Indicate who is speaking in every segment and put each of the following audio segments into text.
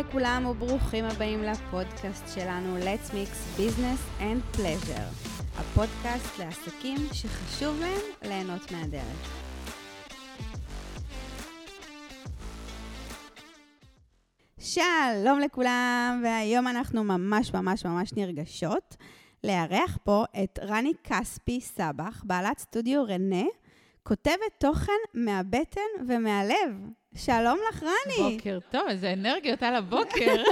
Speaker 1: לכולם וברוכים הבאים לפודקאסט שלנו Let's Mix Business and Pleasure, הפודקאסט לעסקים שחשוב להם ליהנות מהדרך. שלום לכולם, והיום אנחנו ממש ממש ממש נרגשות לארח פה את רני כספי סבח, בעלת סטודיו רנה, כותבת תוכן מהבטן ומהלב. שלום לך, רני.
Speaker 2: בוקר טוב, איזה אנרגיות על הבוקר.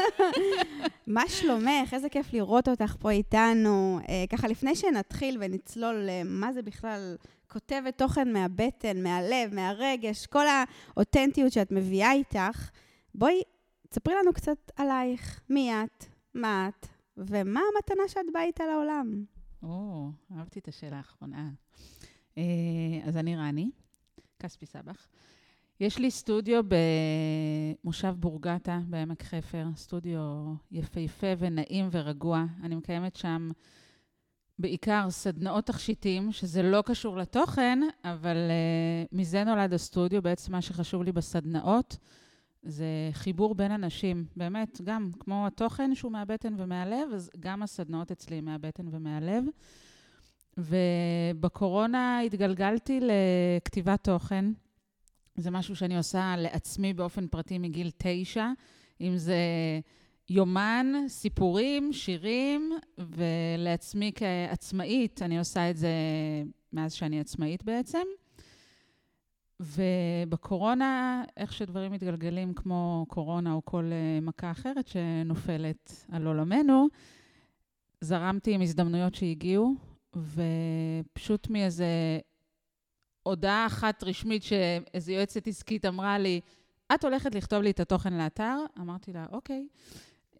Speaker 1: מה שלומך? איזה כיף לראות אותך פה איתנו. אה, ככה, לפני שנתחיל ונצלול למה זה בכלל כותבת תוכן מהבטן, מהלב, מהרגש, כל האותנטיות שאת מביאה איתך, בואי, תספרי לנו קצת עלייך, מי את, מה את, ומה המתנה שאת באה איתה לעולם.
Speaker 2: או, אהבתי את השאלה האחרונה. אה, אז אני רני, כספי סבח. יש לי סטודיו במושב בורגטה בעמק חפר, סטודיו יפהפה ונעים ורגוע. אני מקיימת שם בעיקר סדנאות תכשיטים, שזה לא קשור לתוכן, אבל uh, מזה נולד הסטודיו. בעצם מה שחשוב לי בסדנאות זה חיבור בין אנשים. באמת, גם כמו התוכן שהוא מהבטן ומהלב, אז גם הסדנאות אצלי מהבטן ומהלב. ובקורונה התגלגלתי לכתיבת תוכן. זה משהו שאני עושה לעצמי באופן פרטי מגיל תשע, אם זה יומן, סיפורים, שירים, ולעצמי כעצמאית, אני עושה את זה מאז שאני עצמאית בעצם. ובקורונה, איך שדברים מתגלגלים כמו קורונה או כל אה, מכה אחרת שנופלת על עולמנו, זרמתי עם הזדמנויות שהגיעו, ופשוט מאיזה הודעה אחת רשמית שאיזו יועצת עסקית אמרה לי, את הולכת לכתוב לי את התוכן לאתר? אמרתי לה, אוקיי.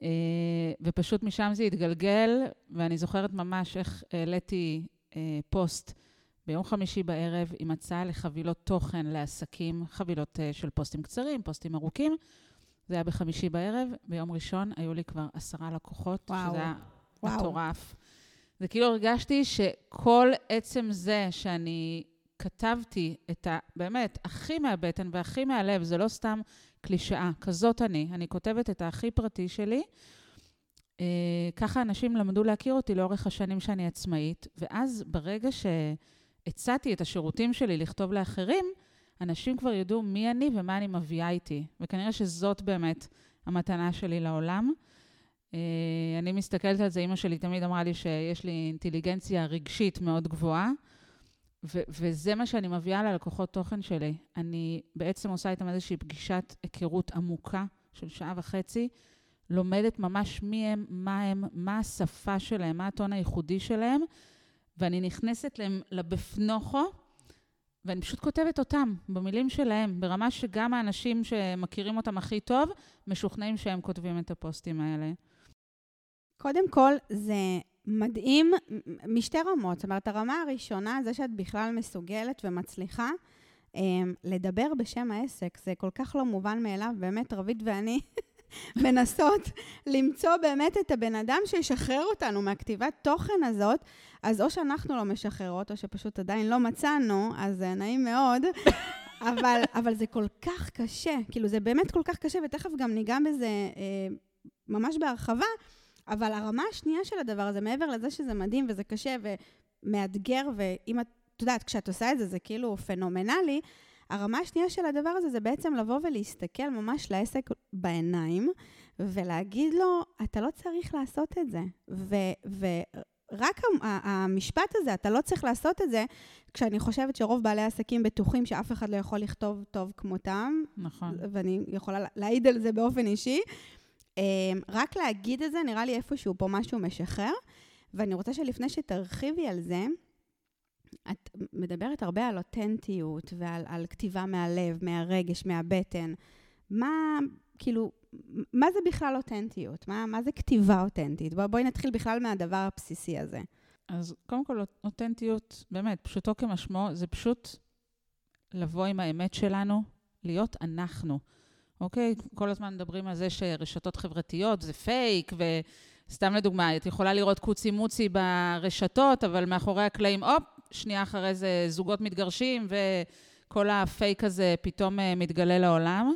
Speaker 2: אה, ופשוט משם זה התגלגל, ואני זוכרת ממש איך העליתי אה, פוסט ביום חמישי בערב עם הצעה לחבילות תוכן לעסקים, חבילות אה, של פוסטים קצרים, פוסטים ארוכים. זה היה בחמישי בערב, ביום ראשון היו לי כבר עשרה לקוחות, וואו. שזה היה וואו. מטורף. זה כאילו הרגשתי שכל עצם זה שאני כתבתי את ה... באמת, הכי מהבטן והכי מהלב, זה לא סתם קלישאה, כזאת אני. אני כותבת את הכי פרטי שלי. אה, ככה אנשים למדו להכיר אותי לאורך השנים שאני עצמאית, ואז ברגע שהצעתי את השירותים שלי לכתוב לאחרים, אנשים כבר ידעו מי אני ומה אני מביאה איתי. וכנראה שזאת באמת המתנה שלי לעולם. אה, אני מסתכלת על זה, אימא שלי תמיד אמרה לי שיש לי אינטליגנציה רגשית מאוד גבוהה. ו- וזה מה שאני מביאה ללקוחות תוכן שלי. אני בעצם עושה איתם איזושהי פגישת היכרות עמוקה של שעה וחצי, לומדת ממש מי הם, מה הם, מה השפה שלהם, מה הטון הייחודי שלהם, ואני נכנסת להם לבפנוכו, ואני פשוט כותבת אותם, במילים שלהם, ברמה שגם האנשים שמכירים אותם הכי טוב, משוכנעים שהם כותבים את הפוסטים האלה.
Speaker 1: קודם כל, זה מדהים משתי רמות. זאת אומרת, הרמה הראשונה, זה שאת בכלל מסוגלת ומצליחה אמ, לדבר בשם העסק. זה כל כך לא מובן מאליו. באמת, רבית ואני מנסות למצוא באמת את הבן אדם שישחרר אותנו מהכתיבת תוכן הזאת. אז או שאנחנו לא משחררות, או שפשוט עדיין לא מצאנו, אז זה נעים מאוד. אבל, אבל זה כל כך קשה, כאילו, זה באמת כל כך קשה, ותכף גם ניגע בזה אה, ממש בהרחבה. אבל הרמה השנייה של הדבר הזה, מעבר לזה שזה מדהים וזה קשה ומאתגר, ואם את, את יודעת, כשאת עושה את זה, זה כאילו פנומנלי, הרמה השנייה של הדבר הזה זה בעצם לבוא ולהסתכל ממש לעסק בעיניים, ולהגיד לו, אתה לא צריך לעשות את זה. ורק המשפט הזה, אתה לא צריך לעשות את זה, כשאני חושבת שרוב בעלי העסקים בטוחים שאף אחד לא יכול לכתוב טוב כמותם.
Speaker 2: נכון.
Speaker 1: ואני יכולה להעיד על זה באופן אישי. אמ, רק להגיד את זה, נראה לי איפשהו פה משהו משחרר, ואני רוצה שלפני שתרחיבי על זה, את מדברת הרבה על אותנטיות ועל על כתיבה מהלב, מהרגש, מהבטן. מה, כאילו, מה זה בכלל אותנטיות? מה, מה זה כתיבה אותנטית? בוא, בואי נתחיל בכלל מהדבר הבסיסי הזה.
Speaker 2: אז קודם כל, אותנטיות, באמת, פשוטו כמשמעו, זה פשוט לבוא עם האמת שלנו, להיות אנחנו. אוקיי? כל הזמן מדברים על זה שרשתות חברתיות זה פייק, וסתם לדוגמה, את יכולה לראות קוצי מוצי ברשתות, אבל מאחורי הקלעים, הופ, שנייה אחרי זה זוגות מתגרשים, וכל הפייק הזה פתאום אה, מתגלה לעולם.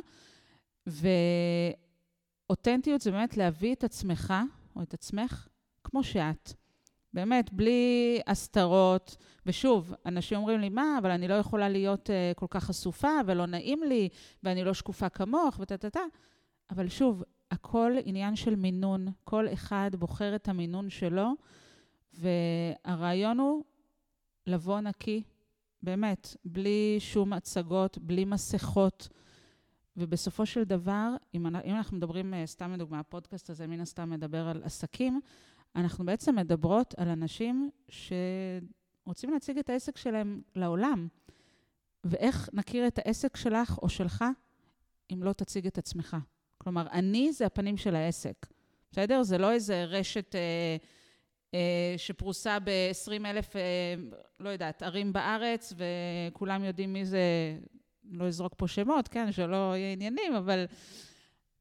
Speaker 2: אותנטיות זה באמת להביא את עצמך, או את עצמך, כמו שאת. באמת, בלי הסתרות. ושוב, אנשים אומרים לי, מה, אבל אני לא יכולה להיות uh, כל כך חשופה, ולא נעים לי, ואני לא שקופה כמוך, וטה-טה-טה. אבל שוב, הכל עניין של מינון. כל אחד בוחר את המינון שלו, והרעיון הוא לבוא נקי, באמת, בלי שום הצגות, בלי מסכות. ובסופו של דבר, אם, אנחנו מדברים, אה, סתם לדוגמה, הפודקאסט הזה מן הסתם מדבר על עסקים, אנחנו בעצם מדברות על אנשים שרוצים להציג את העסק שלהם לעולם. ואיך נכיר את העסק שלך או שלך אם לא תציג את עצמך? כלומר, אני זה הפנים של העסק, בסדר? זה לא איזה רשת אה, אה, שפרוסה ב-20 אלף, אה, לא יודעת, ערים בארץ, וכולם יודעים מי זה, לא אזרוק פה שמות, כן, שלא יהיה עניינים, אבל...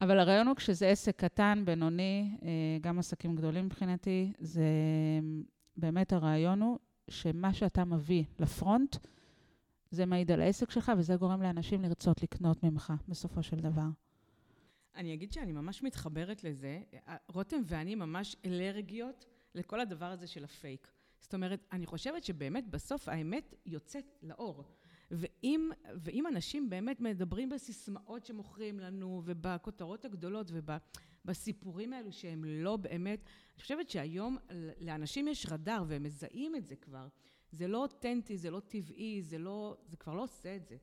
Speaker 2: אבל הרעיון הוא כשזה עסק קטן, בינוני, אה, גם עסקים גדולים מבחינתי, זה באמת הרעיון הוא שמה שאתה מביא לפרונט, זה מעיד על העסק שלך, וזה גורם לאנשים לרצות לקנות ממך, בסופו של דבר.
Speaker 3: אני אגיד שאני ממש מתחברת לזה. רותם ואני ממש אלרגיות לכל הדבר הזה של הפייק. זאת אומרת, אני חושבת שבאמת בסוף האמת יוצאת לאור. ואם, ואם אנשים באמת מדברים בסיסמאות שמוכרים לנו, ובכותרות הגדולות, ובסיפורים האלו שהם לא באמת, אני חושבת שהיום לאנשים יש רדאר, והם מזהים את זה כבר. זה לא אותנטי, זה לא טבעי, זה לא, זה כבר לא עושה את זה.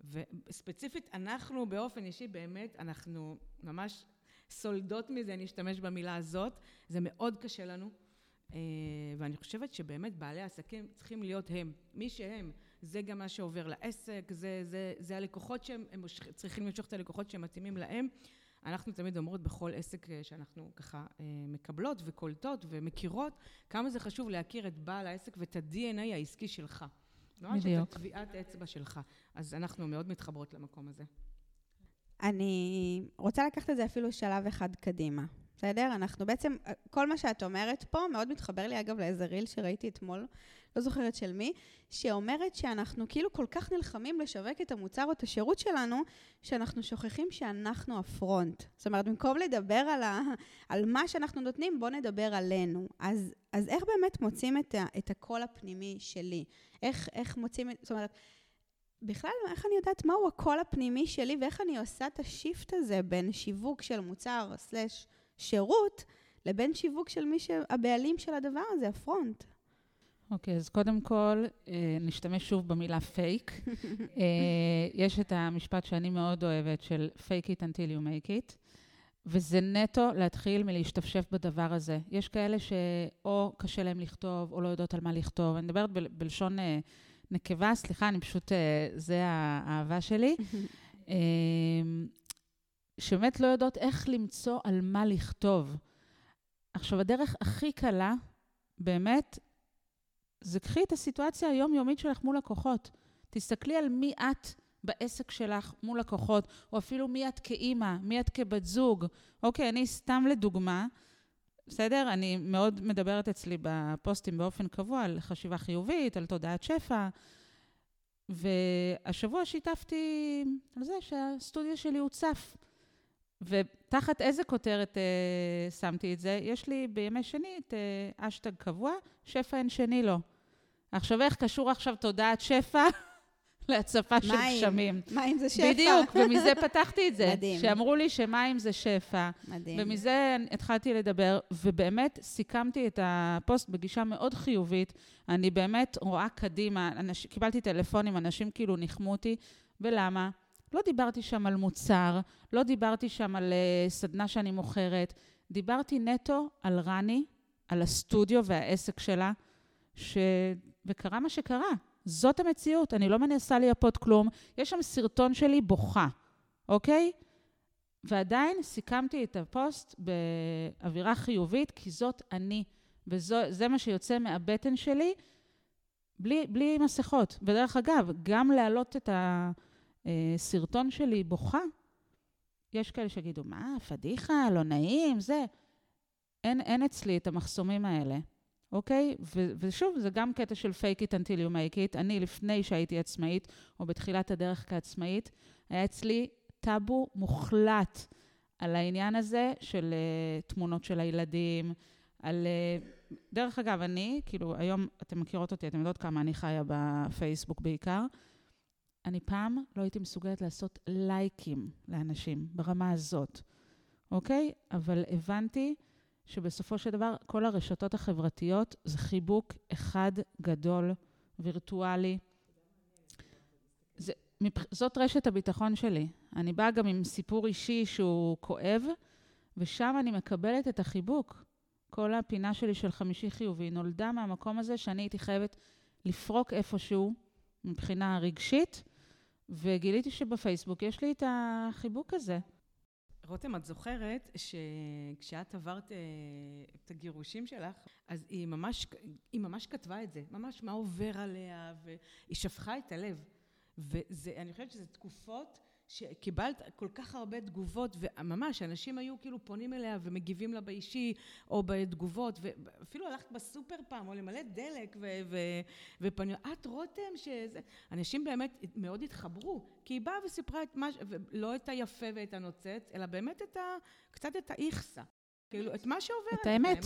Speaker 3: וספציפית, אנחנו באופן אישי, באמת, אנחנו ממש סולדות מזה, אני אשתמש במילה הזאת. זה מאוד קשה לנו. אה, ואני חושבת שבאמת בעלי העסקים צריכים להיות הם, מי שהם. זה גם מה שעובר לעסק, זה, זה, זה הלקוחות שהם מושך, צריכים למשוך את הלקוחות שהם מתאימים להם. אנחנו תמיד אומרות בכל עסק אה, שאנחנו ככה אה, מקבלות וקולטות ומכירות, כמה זה חשוב להכיר את בעל העסק ואת ה-DNA העסקי שלך. ממש את הטביעת אצבע שלך. אז אנחנו מאוד מתחברות למקום הזה.
Speaker 1: אני רוצה לקחת את זה אפילו שלב אחד קדימה. בסדר? אנחנו בעצם, כל מה שאת אומרת פה מאוד מתחבר לי, אגב, לאיזה ריל שראיתי אתמול, לא זוכרת של מי, שאומרת שאנחנו כאילו כל כך נלחמים לשווק את המוצר או את השירות שלנו, שאנחנו שוכחים שאנחנו הפרונט. זאת אומרת, במקום לדבר על, ה, על מה שאנחנו נותנים, בואו נדבר עלינו. אז, אז איך באמת מוצאים את, ה, את הקול הפנימי שלי? איך, איך מוצאים, זאת אומרת... בכלל, איך אני יודעת מהו הקול הפנימי שלי ואיך אני עושה את השיפט הזה בין שיווק של מוצר סלש שירות לבין שיווק של מי שהבעלים של הדבר הזה, הפרונט.
Speaker 2: אוקיי, okay, אז קודם כל, אה, נשתמש שוב במילה פייק. אה, יש את המשפט שאני מאוד אוהבת של fake it until you make it, וזה נטו להתחיל מלהשתפשף בדבר הזה. יש כאלה שאו קשה להם לכתוב, או לא יודעות על מה לכתוב. אני מדברת ב- בלשון אה, נקבה, סליחה, אני פשוט, זה האהבה שלי. שבאמת לא יודעות איך למצוא על מה לכתוב. עכשיו, הדרך הכי קלה, באמת, זה קחי את הסיטואציה היומיומית שלך מול לקוחות. תסתכלי על מי את בעסק שלך מול לקוחות, או אפילו מי את כאימא, מי את כבת זוג. אוקיי, אני סתם לדוגמה, בסדר? אני מאוד מדברת אצלי בפוסטים באופן קבוע על חשיבה חיובית, על תודעת שפע, והשבוע שיתפתי על זה שהסטודיו שלי הוצף. ותחת איזה כותרת אה, שמתי את זה? יש לי בימי שני את אה, אשטג קבוע, שפע אין שני לו. עכשיו, איך קשור עכשיו תודעת שפע להצפה של גשמים?
Speaker 1: מים זה שפע.
Speaker 2: בדיוק, ומזה פתחתי את זה.
Speaker 1: מדהים.
Speaker 2: שאמרו לי שמים זה שפע.
Speaker 1: מדהים.
Speaker 2: ומזה התחלתי לדבר, ובאמת סיכמתי את הפוסט בגישה מאוד חיובית. אני באמת רואה קדימה, אנש, קיבלתי טלפונים, אנשים כאילו ניחמו אותי, ולמה? לא דיברתי שם על מוצר, לא דיברתי שם על uh, סדנה שאני מוכרת, דיברתי נטו על רני, על הסטודיו והעסק שלה, ש... וקרה מה שקרה. זאת המציאות, אני לא מנסה לייפות כלום. יש שם סרטון שלי בוכה, אוקיי? ועדיין סיכמתי את הפוסט באווירה חיובית, כי זאת אני, וזה מה שיוצא מהבטן שלי, בלי, בלי מסכות. ודרך אגב, גם להעלות את הסרטון שלי בוכה, יש כאלה שיגידו, מה, פדיחה, לא נעים, זה. אין, אין אצלי את המחסומים האלה. אוקיי? ו- ושוב, זה גם קטע של fake it until you make it. אני, לפני שהייתי עצמאית, או בתחילת הדרך כעצמאית, היה אצלי טאבו מוחלט על העניין הזה של uh, תמונות של הילדים, על... Uh, דרך אגב, אני, כאילו, היום אתן מכירות אותי, אתן יודעות כמה אני חיה בפייסבוק בעיקר. אני פעם לא הייתי מסוגלת לעשות לייקים לאנשים ברמה הזאת, אוקיי? אבל הבנתי שבסופו של דבר כל הרשתות החברתיות זה חיבוק אחד גדול, וירטואלי. זה, זאת רשת הביטחון שלי. אני באה גם עם סיפור אישי שהוא כואב, ושם אני מקבלת את החיבוק. כל הפינה שלי של חמישי חיובי נולדה מהמקום הזה שאני הייתי חייבת לפרוק איפשהו מבחינה רגשית, וגיליתי שבפייסבוק יש לי את החיבוק הזה.
Speaker 3: רותם, את זוכרת שכשאת עברת אה, את הגירושים שלך, אז היא ממש, היא ממש כתבה את זה, ממש מה עובר עליה, והיא שפכה את הלב. ואני חושבת שזה תקופות שקיבלת כל כך הרבה תגובות, וממש, אנשים היו כאילו פונים אליה ומגיבים לה באישי, או בתגובות, ואפילו הלכת בסופר פעם, או למלא דלק, ופניו, את רותם, שזה... אנשים באמת מאוד התחברו, כי היא באה וסיפרה את מה, לא את היפה ואת הנוצץ, אלא באמת את ה... קצת את האיכסה. כאילו, את מה שעובר.
Speaker 2: את האמת.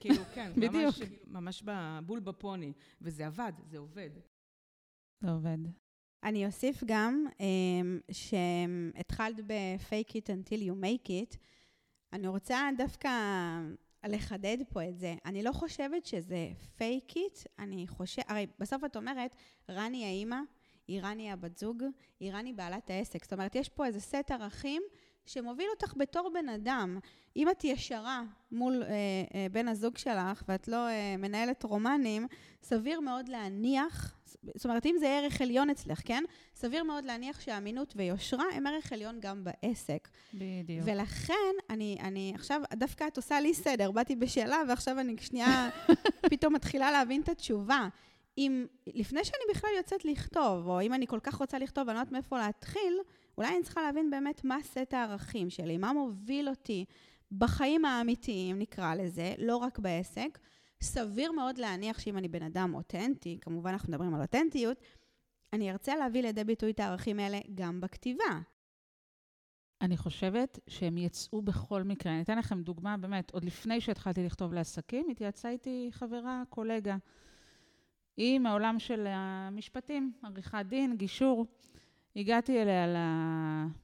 Speaker 3: כאילו, כן, בדיוק. ממש, ממש בול בפוני. וזה עבד, זה עובד.
Speaker 2: זה עובד.
Speaker 1: אני אוסיף גם um, שהתחלת ב-fake it until you make it. אני רוצה דווקא לחדד פה את זה. אני לא חושבת שזה fake it, אני חושבת, הרי בסוף את אומרת, רני האימא, היא רני הבת זוג, היא רני בעלת העסק. זאת אומרת, יש פה איזה סט ערכים שמוביל אותך בתור בן אדם. אם את ישרה מול אה, אה, בן הזוג שלך ואת לא אה, מנהלת רומנים, סביר מאוד להניח, זאת אומרת, אם זה ערך עליון אצלך, כן? סביר מאוד להניח שאמינות ויושרה הם ערך עליון גם בעסק.
Speaker 2: בדיוק.
Speaker 1: ולכן, אני, אני עכשיו, דווקא את עושה לי סדר, באתי בשאלה ועכשיו אני שנייה פתאום מתחילה להבין את התשובה. אם לפני שאני בכלל יוצאת לכתוב, או אם אני כל כך רוצה לכתוב ואני לא יודעת מאיפה להתחיל, אולי אני צריכה להבין באמת מה סט הערכים שלי, מה מוביל אותי בחיים האמיתיים, נקרא לזה, לא רק בעסק. סביר מאוד להניח שאם אני בן אדם אותנטי, כמובן אנחנו מדברים על אותנטיות, אני ארצה להביא לידי ביטוי את הערכים האלה גם בכתיבה.
Speaker 2: אני חושבת שהם יצאו בכל מקרה. אני אתן לכם דוגמה, באמת, עוד לפני שהתחלתי לכתוב לעסקים, התייעצה איתי חברה, קולגה. היא מהעולם של המשפטים, עריכת דין, גישור. הגעתי אליה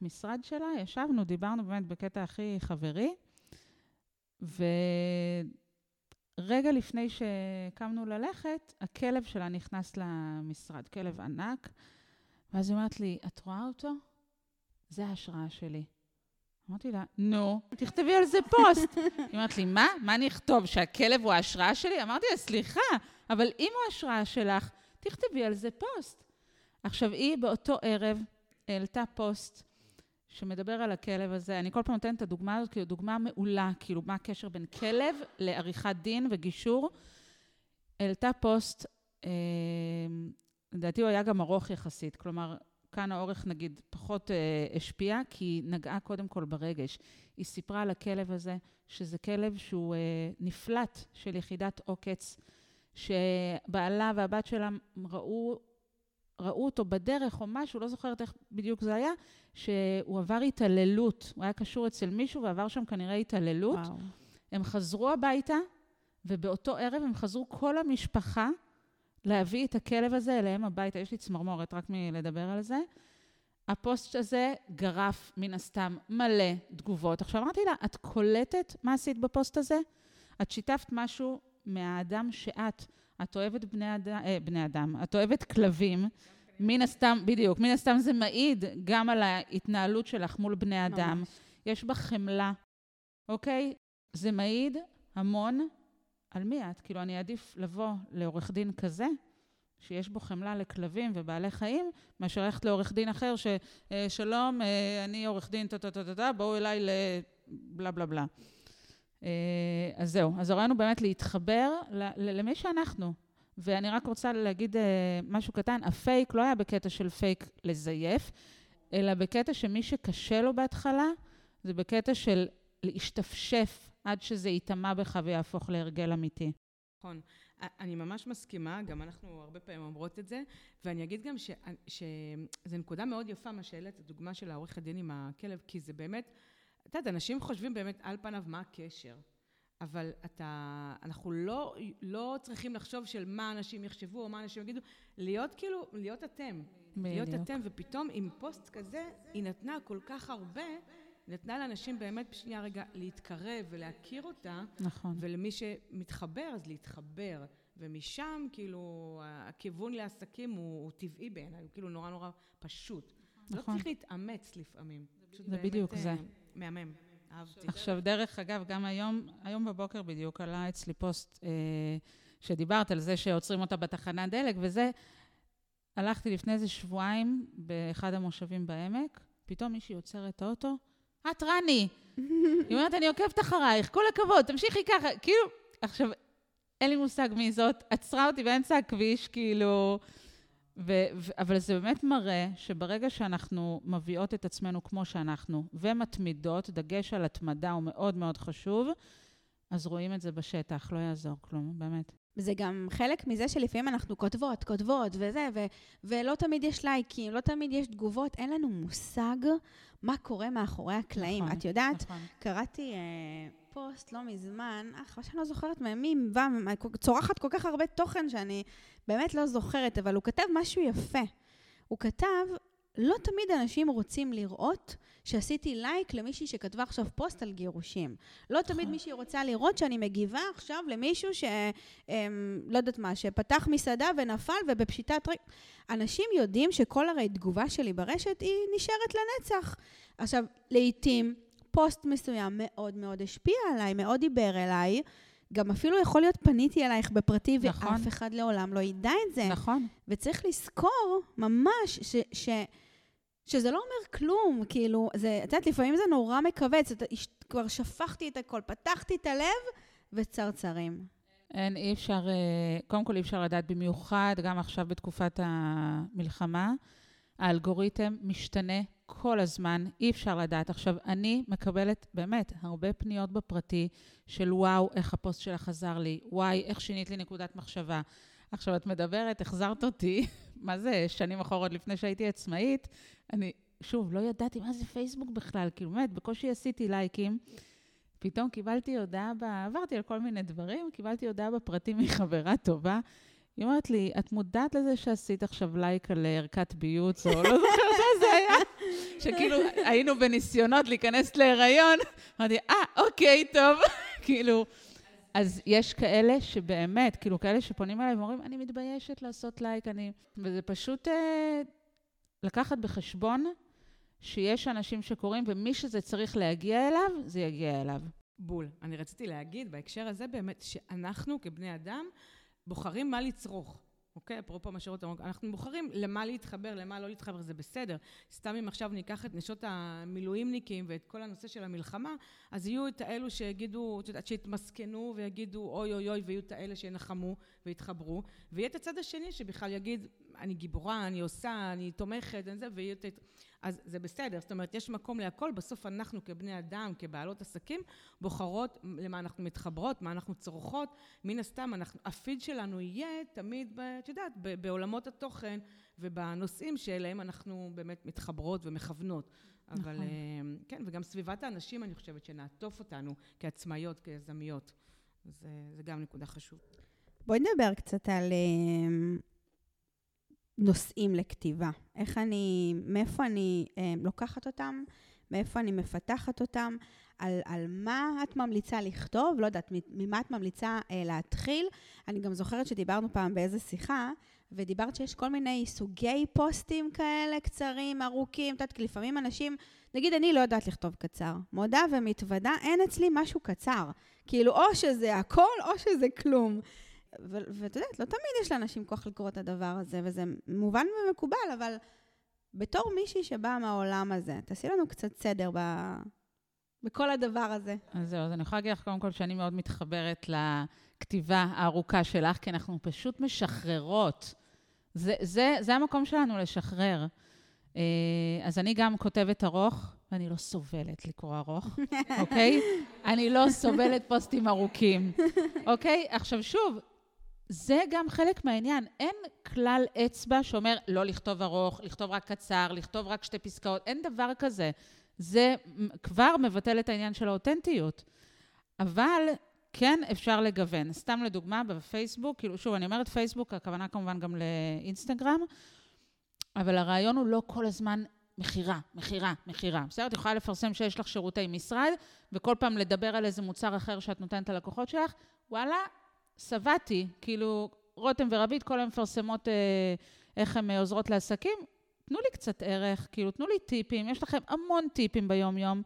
Speaker 2: למשרד שלה, ישבנו, דיברנו באמת בקטע הכי חברי, ורגע לפני שקמנו ללכת, הכלב שלה נכנס למשרד, כלב ענק, ואז היא אומרת לי, את רואה אותו? זה ההשראה שלי. אמרתי לה, נו, תכתבי על זה פוסט. היא אומרת לי, מה? מה אני אכתוב? שהכלב הוא ההשראה שלי? אמרתי לה, סליחה, אבל אם הוא ההשראה שלך, תכתבי על זה פוסט. עכשיו, היא באותו ערב העלתה פוסט שמדבר על הכלב הזה. אני כל פעם נותנת את הדוגמה הזאת, כאילו, דוגמה מעולה, כאילו, מה הקשר בין כלב לעריכת דין וגישור. העלתה פוסט, אה, לדעתי הוא היה גם ארוך יחסית, כלומר, כאן האורך נגיד פחות אה, השפיע, כי היא נגעה קודם כל ברגש. היא סיפרה על הכלב הזה, שזה כלב שהוא אה, נפלט של יחידת עוקץ, שבעלה והבת שלה ראו ראו אותו בדרך או משהו, לא זוכרת איך בדיוק זה היה, שהוא עבר התעללות. הוא היה קשור אצל מישהו ועבר שם כנראה התעללות. וואו. הם חזרו הביתה, ובאותו ערב הם חזרו כל המשפחה להביא את הכלב הזה אליהם הביתה. יש לי צמרמורת רק מלדבר על זה. הפוסט הזה גרף, מן הסתם, מלא תגובות. עכשיו אמרתי לה, את קולטת מה עשית בפוסט הזה? את שיתפת משהו מהאדם שאת. את אוהבת בני, אד... אה, בני אדם, את אוהבת כלבים, מן הסתם, בדיוק, מן הסתם זה מעיד גם על ההתנהלות שלך מול בני אדם. ממש. יש בה חמלה, אוקיי? זה מעיד המון על מי את. כאילו, אני אעדיף לבוא לעורך דין כזה, שיש בו חמלה לכלבים ובעלי חיים, מאשר ללכת לעורך דין אחר ששלום, אה, אה, אני עורך דין, טה-טה-טה-טה, בואו אליי לבלה בלה בלה. אה, אז זהו, אז הרעיון הוא באמת להתחבר למי שאנחנו. ואני רק רוצה להגיד אה, משהו קטן, הפייק לא היה בקטע של פייק לזייף, אלא בקטע שמי שקשה לו בהתחלה, זה בקטע של להשתפשף עד שזה ייטמע בך ויהפוך להרגל אמיתי.
Speaker 3: נכון. אני ממש מסכימה, גם אנחנו הרבה פעמים אומרות את זה, ואני אגיד גם שזו נקודה מאוד יפה מה שהעלית, הדוגמה של העורך הדין עם הכלב, כי זה באמת... את יודעת, אנשים חושבים באמת על פניו מה הקשר. אבל אתה, אנחנו לא, לא צריכים לחשוב של מה אנשים יחשבו או מה אנשים יגידו, להיות כאילו, להיות אתם. בדיוק. להיות אתם, ופתאום עם פוסט כזה, היא נתנה כל כך הרבה, נתנה לאנשים באמת בשנייה רגע להתקרב ולהכיר אותה.
Speaker 2: נכון.
Speaker 3: ולמי שמתחבר, אז להתחבר. ומשם, כאילו, הכיוון לעסקים הוא, הוא טבעי בעיניי, הוא כאילו נורא נורא פשוט. לא נכון. לא צריך להתאמץ לפעמים.
Speaker 2: זה בדיוק זה.
Speaker 3: מהמם. אהבתי.
Speaker 2: עכשיו, דרך אגב, גם היום, היום בבוקר בדיוק עלה אצלי פוסט אה, שדיברת על זה שעוצרים אותה בתחנת דלק, וזה, הלכתי לפני איזה שבועיים באחד המושבים בעמק, פתאום מישהי עוצרת את האוטו, את רני. היא אומרת, אני עוקבת אחרייך, כל הכבוד, תמשיכי ככה. כאילו, עכשיו, אין לי מושג מי זאת, עצרה אותי באמצע הכביש, כאילו... ו- ו- אבל זה באמת מראה שברגע שאנחנו מביאות את עצמנו כמו שאנחנו ומתמידות, דגש על התמדה הוא מאוד מאוד חשוב, אז רואים את זה בשטח, לא יעזור כלום, באמת.
Speaker 1: זה גם חלק מזה שלפעמים אנחנו כותבות, כותבות וזה, ו- ולא תמיד יש לייקים, לא תמיד יש תגובות, אין לנו מושג מה קורה מאחורי הקלעים. נכון, את יודעת, נכון. קראתי אה, פוסט לא מזמן, אה, חבל שאני לא זוכרת מי, צורכת כל כך הרבה תוכן שאני באמת לא זוכרת, אבל הוא כתב משהו יפה. הוא כתב, לא תמיד אנשים רוצים לראות שעשיתי לייק למישהי שכתבה עכשיו פוסט על גירושים. לא תמיד נכון. מישהי רוצה לראות שאני מגיבה עכשיו למישהו ש... אמ, לא יודעת מה, שפתח מסעדה ונפל ובפשיטת רגל. אנשים יודעים שכל הרי תגובה שלי ברשת היא נשארת לנצח. עכשיו, לעתים פוסט מסוים מאוד מאוד השפיע עליי, מאוד דיבר אליי. גם אפילו יכול להיות פניתי אלייך בפרטי, נכון. ואף אחד לעולם לא ידע את זה.
Speaker 2: נכון.
Speaker 1: וצריך לזכור ממש ש... ש שזה לא אומר כלום, כאילו, זה, את יודעת, לפעמים זה נורא מכווץ, כבר שפכתי את הכל, פתחתי את הלב, וצרצרים.
Speaker 2: אין, אי אפשר, אה, קודם כל אי אפשר לדעת במיוחד, גם עכשיו בתקופת המלחמה, האלגוריתם משתנה כל הזמן, אי אפשר לדעת. עכשיו, אני מקבלת באמת הרבה פניות בפרטי של וואו, איך הפוסט שלך עזר לי, וואי, איך שינית לי נקודת מחשבה. עכשיו, את מדברת, החזרת אותי, מה זה, שנים אחרות לפני שהייתי עצמאית, אני, שוב, לא ידעתי מה זה פייסבוק בכלל, כאילו, באמת, בקושי עשיתי לייקים. פתאום קיבלתי הודעה, ב... עברתי על כל מיני דברים, קיבלתי הודעה בפרטים מחברה טובה. היא אומרת לי, את מודעת לזה שעשית עכשיו לייק על ערכת ביוץ, או לא זוכרת מה זה היה? שכאילו היינו בניסיונות להיכנס להיריון, אמרתי, אה, אוקיי, טוב. כאילו, אז יש כאלה שבאמת, כאילו, כאלה שפונים אליי ואומרים, אני מתביישת לעשות לייק, אני... וזה פשוט אה, לקחת בחשבון שיש אנשים שקוראים, ומי שזה צריך להגיע אליו, זה יגיע אליו.
Speaker 3: בול. אני רציתי להגיד בהקשר הזה באמת, שאנחנו כבני אדם בוחרים מה לצרוך. אוקיי? אפרופו מה שרות אנחנו בוחרים למה להתחבר, למה לא להתחבר, זה בסדר. סתם אם עכשיו ניקח את נשות המילואימניקים ואת כל הנושא של המלחמה, אז יהיו את האלו שיגידו, את יודעת, שיתמסכנו ויגידו אוי אוי אוי, ויהיו את האלה שינחמו ויתחברו, ויהיה את הצד השני שבכלל יגיד, אני גיבורה, אני עושה, אני תומכת, אני זה, ויהיה את... אז זה בסדר, זאת אומרת, יש מקום להכל, בסוף אנחנו כבני אדם, כבעלות עסקים, בוחרות למה אנחנו מתחברות, מה אנחנו צורכות, מן הסתם, אנחנו, הפיד שלנו יהיה תמיד, את יודעת, בעולמות התוכן ובנושאים שאליהם אנחנו באמת מתחברות ומכוונות. נכון. אבל כן, וגם סביבת האנשים, אני חושבת, שנעטוף אותנו כעצמאיות, כיזמיות. זה, זה גם נקודה חשובה.
Speaker 1: בואי נדבר קצת על נושאים לכתיבה. איך אני, מאיפה אני אה, לוקחת אותם, מאיפה אני מפתחת אותם, על, על מה את ממליצה לכתוב, לא יודעת, ממה את ממליצה אה, להתחיל. אני גם זוכרת שדיברנו פעם באיזה שיחה, ודיברת שיש כל מיני סוגי פוסטים כאלה, קצרים, ארוכים, את יודעת, לפעמים אנשים, נגיד אני לא יודעת לכתוב קצר, מודה ומתוודה, אין אצלי משהו קצר. כאילו, או שזה הכל, או שזה כלום. ואת יודעת, לא תמיד יש לאנשים כוח לקרוא את הדבר הזה, וזה מובן ומקובל, אבל בתור מישהי שבאה מהעולם הזה, תעשי לנו קצת סדר ב... בכל הדבר הזה.
Speaker 2: אז זהו, אז אני יכולה להגיד לך קודם כל שאני מאוד מתחברת לכתיבה הארוכה שלך, כי אנחנו פשוט משחררות. זה, זה, זה המקום שלנו לשחרר. אה, אז אני גם כותבת ארוך, ואני לא סובלת לקרוא ארוך, אוקיי? אני לא סובלת פוסטים ארוכים, אוקיי? עכשיו שוב, זה גם חלק מהעניין. אין כלל אצבע שאומר לא לכתוב ארוך, לכתוב רק קצר, לכתוב רק שתי פסקאות, אין דבר כזה. זה כבר מבטל את העניין של האותנטיות. אבל כן אפשר לגוון. סתם לדוגמה, בפייסבוק, כאילו, שוב, אני אומרת פייסבוק, הכוונה כמובן גם לאינסטגרם, אבל הרעיון הוא לא כל הזמן מכירה, מכירה, מכירה. בסדר? את יכולה לפרסם שיש לך שירותי משרד, וכל פעם לדבר על איזה מוצר אחר שאת נותנת ללקוחות שלך, וואלה, שבעתי. כאילו, רותם ורבית כל היום מפרסמות אה, איך הן עוזרות לעסקים. תנו לי קצת ערך, כאילו, תנו לי טיפים. יש לכם המון טיפים ביום-יום.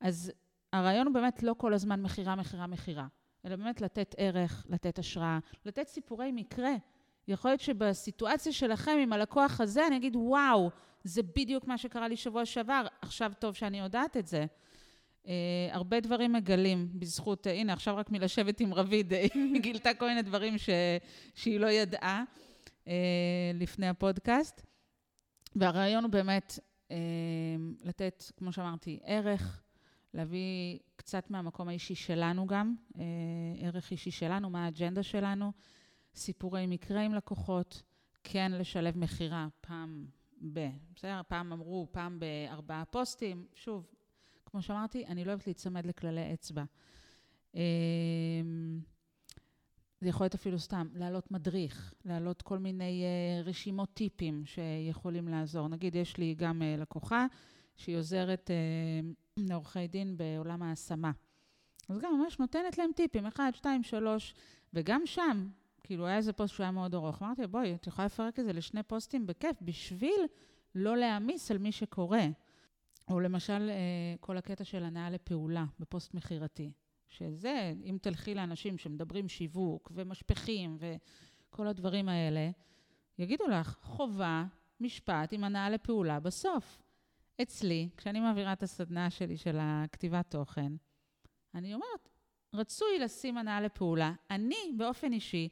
Speaker 2: אז הרעיון הוא באמת לא כל הזמן מכירה, מכירה, מכירה, אלא באמת לתת ערך, לתת השראה, לתת סיפורי מקרה. יכול להיות שבסיטואציה שלכם עם הלקוח הזה, אני אגיד, וואו, זה בדיוק מה שקרה לי שבוע שעבר, עכשיו טוב שאני יודעת את זה. Uh, הרבה דברים מגלים בזכות, uh, הנה, עכשיו רק מלשבת עם רביד, היא גילתה כל מיני דברים ש, שהיא לא ידעה לפני הפודקאסט. והרעיון הוא באמת לתת, כמו שאמרתי, ערך, להביא קצת מהמקום האישי שלנו גם, ערך אישי שלנו, מה האג'נדה שלנו, סיפורי מקרה עם לקוחות, כן לשלב מכירה פעם ב... בסדר? פעם אמרו, פעם בארבעה פוסטים. שוב, כמו שאמרתי, אני לא אוהבת להיצמד לכללי אצבע. אמ, זה יכול להיות אפילו סתם, להעלות מדריך, להעלות כל מיני uh, רשימות טיפים שיכולים לעזור. נגיד, יש לי גם uh, לקוחה שהיא עוזרת uh, לעורכי דין בעולם ההשמה. אז גם ממש נותנת להם טיפים, אחד, שתיים, שלוש, וגם שם, כאילו, היה איזה פוסט שהוא היה מאוד ארוך. אמרתי, בואי, את יכולה לפרק את זה לשני פוסטים בכיף, בשביל לא להעמיס על מי שקורא. או למשל, אה, כל הקטע של הנאה לפעולה בפוסט מכירתי. שזה, אם תלכי לאנשים שמדברים שיווק ומשפכים וכל הדברים האלה, יגידו לך, חובה, משפט עם הנאה לפעולה בסוף. אצלי, כשאני מעבירה את הסדנה שלי של הכתיבת תוכן, אני אומרת, רצוי לשים הנאה לפעולה. אני, באופן אישי,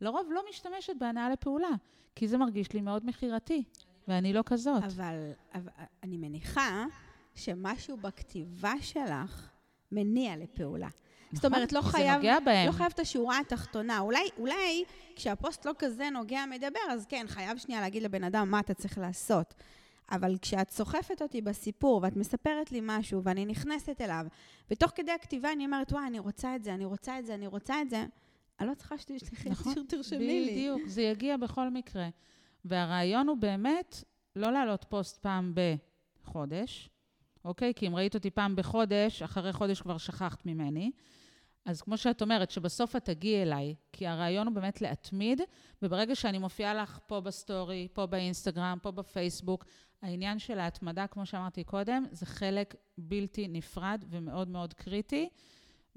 Speaker 2: לרוב לא משתמשת בהנאה לפעולה, כי זה מרגיש לי מאוד מכירתי, ואני לא כזאת.
Speaker 1: אבל, אבל אני מניחה שמשהו בכתיבה שלך מניע לפעולה. נכון, זאת אומרת, לא חייב, לא חייב את השורה התחתונה. אולי, אולי כשהפוסט לא כזה נוגע מדבר, אז כן, חייב שנייה להגיד לבן אדם מה אתה צריך לעשות. אבל כשאת סוחפת אותי בסיפור ואת מספרת לי משהו ואני נכנסת אליו, ותוך כדי הכתיבה אני אומרת, וואי, אני רוצה את זה, אני רוצה את זה, אני רוצה את זה, אני לא צריכה שתשלחי נכון, תרשמי לי.
Speaker 2: בדיוק, זה יגיע בכל מקרה. והרעיון הוא באמת לא להעלות פוסט פעם בחודש, אוקיי? כי אם ראית אותי פעם בחודש, אחרי חודש כבר שכחת ממני. אז כמו שאת אומרת, שבסוף את תגיעי אליי, כי הרעיון הוא באמת להתמיד, וברגע שאני מופיעה לך פה בסטורי, פה באינסטגרם, פה בפייסבוק, העניין של ההתמדה, כמו שאמרתי קודם, זה חלק בלתי נפרד ומאוד מאוד קריטי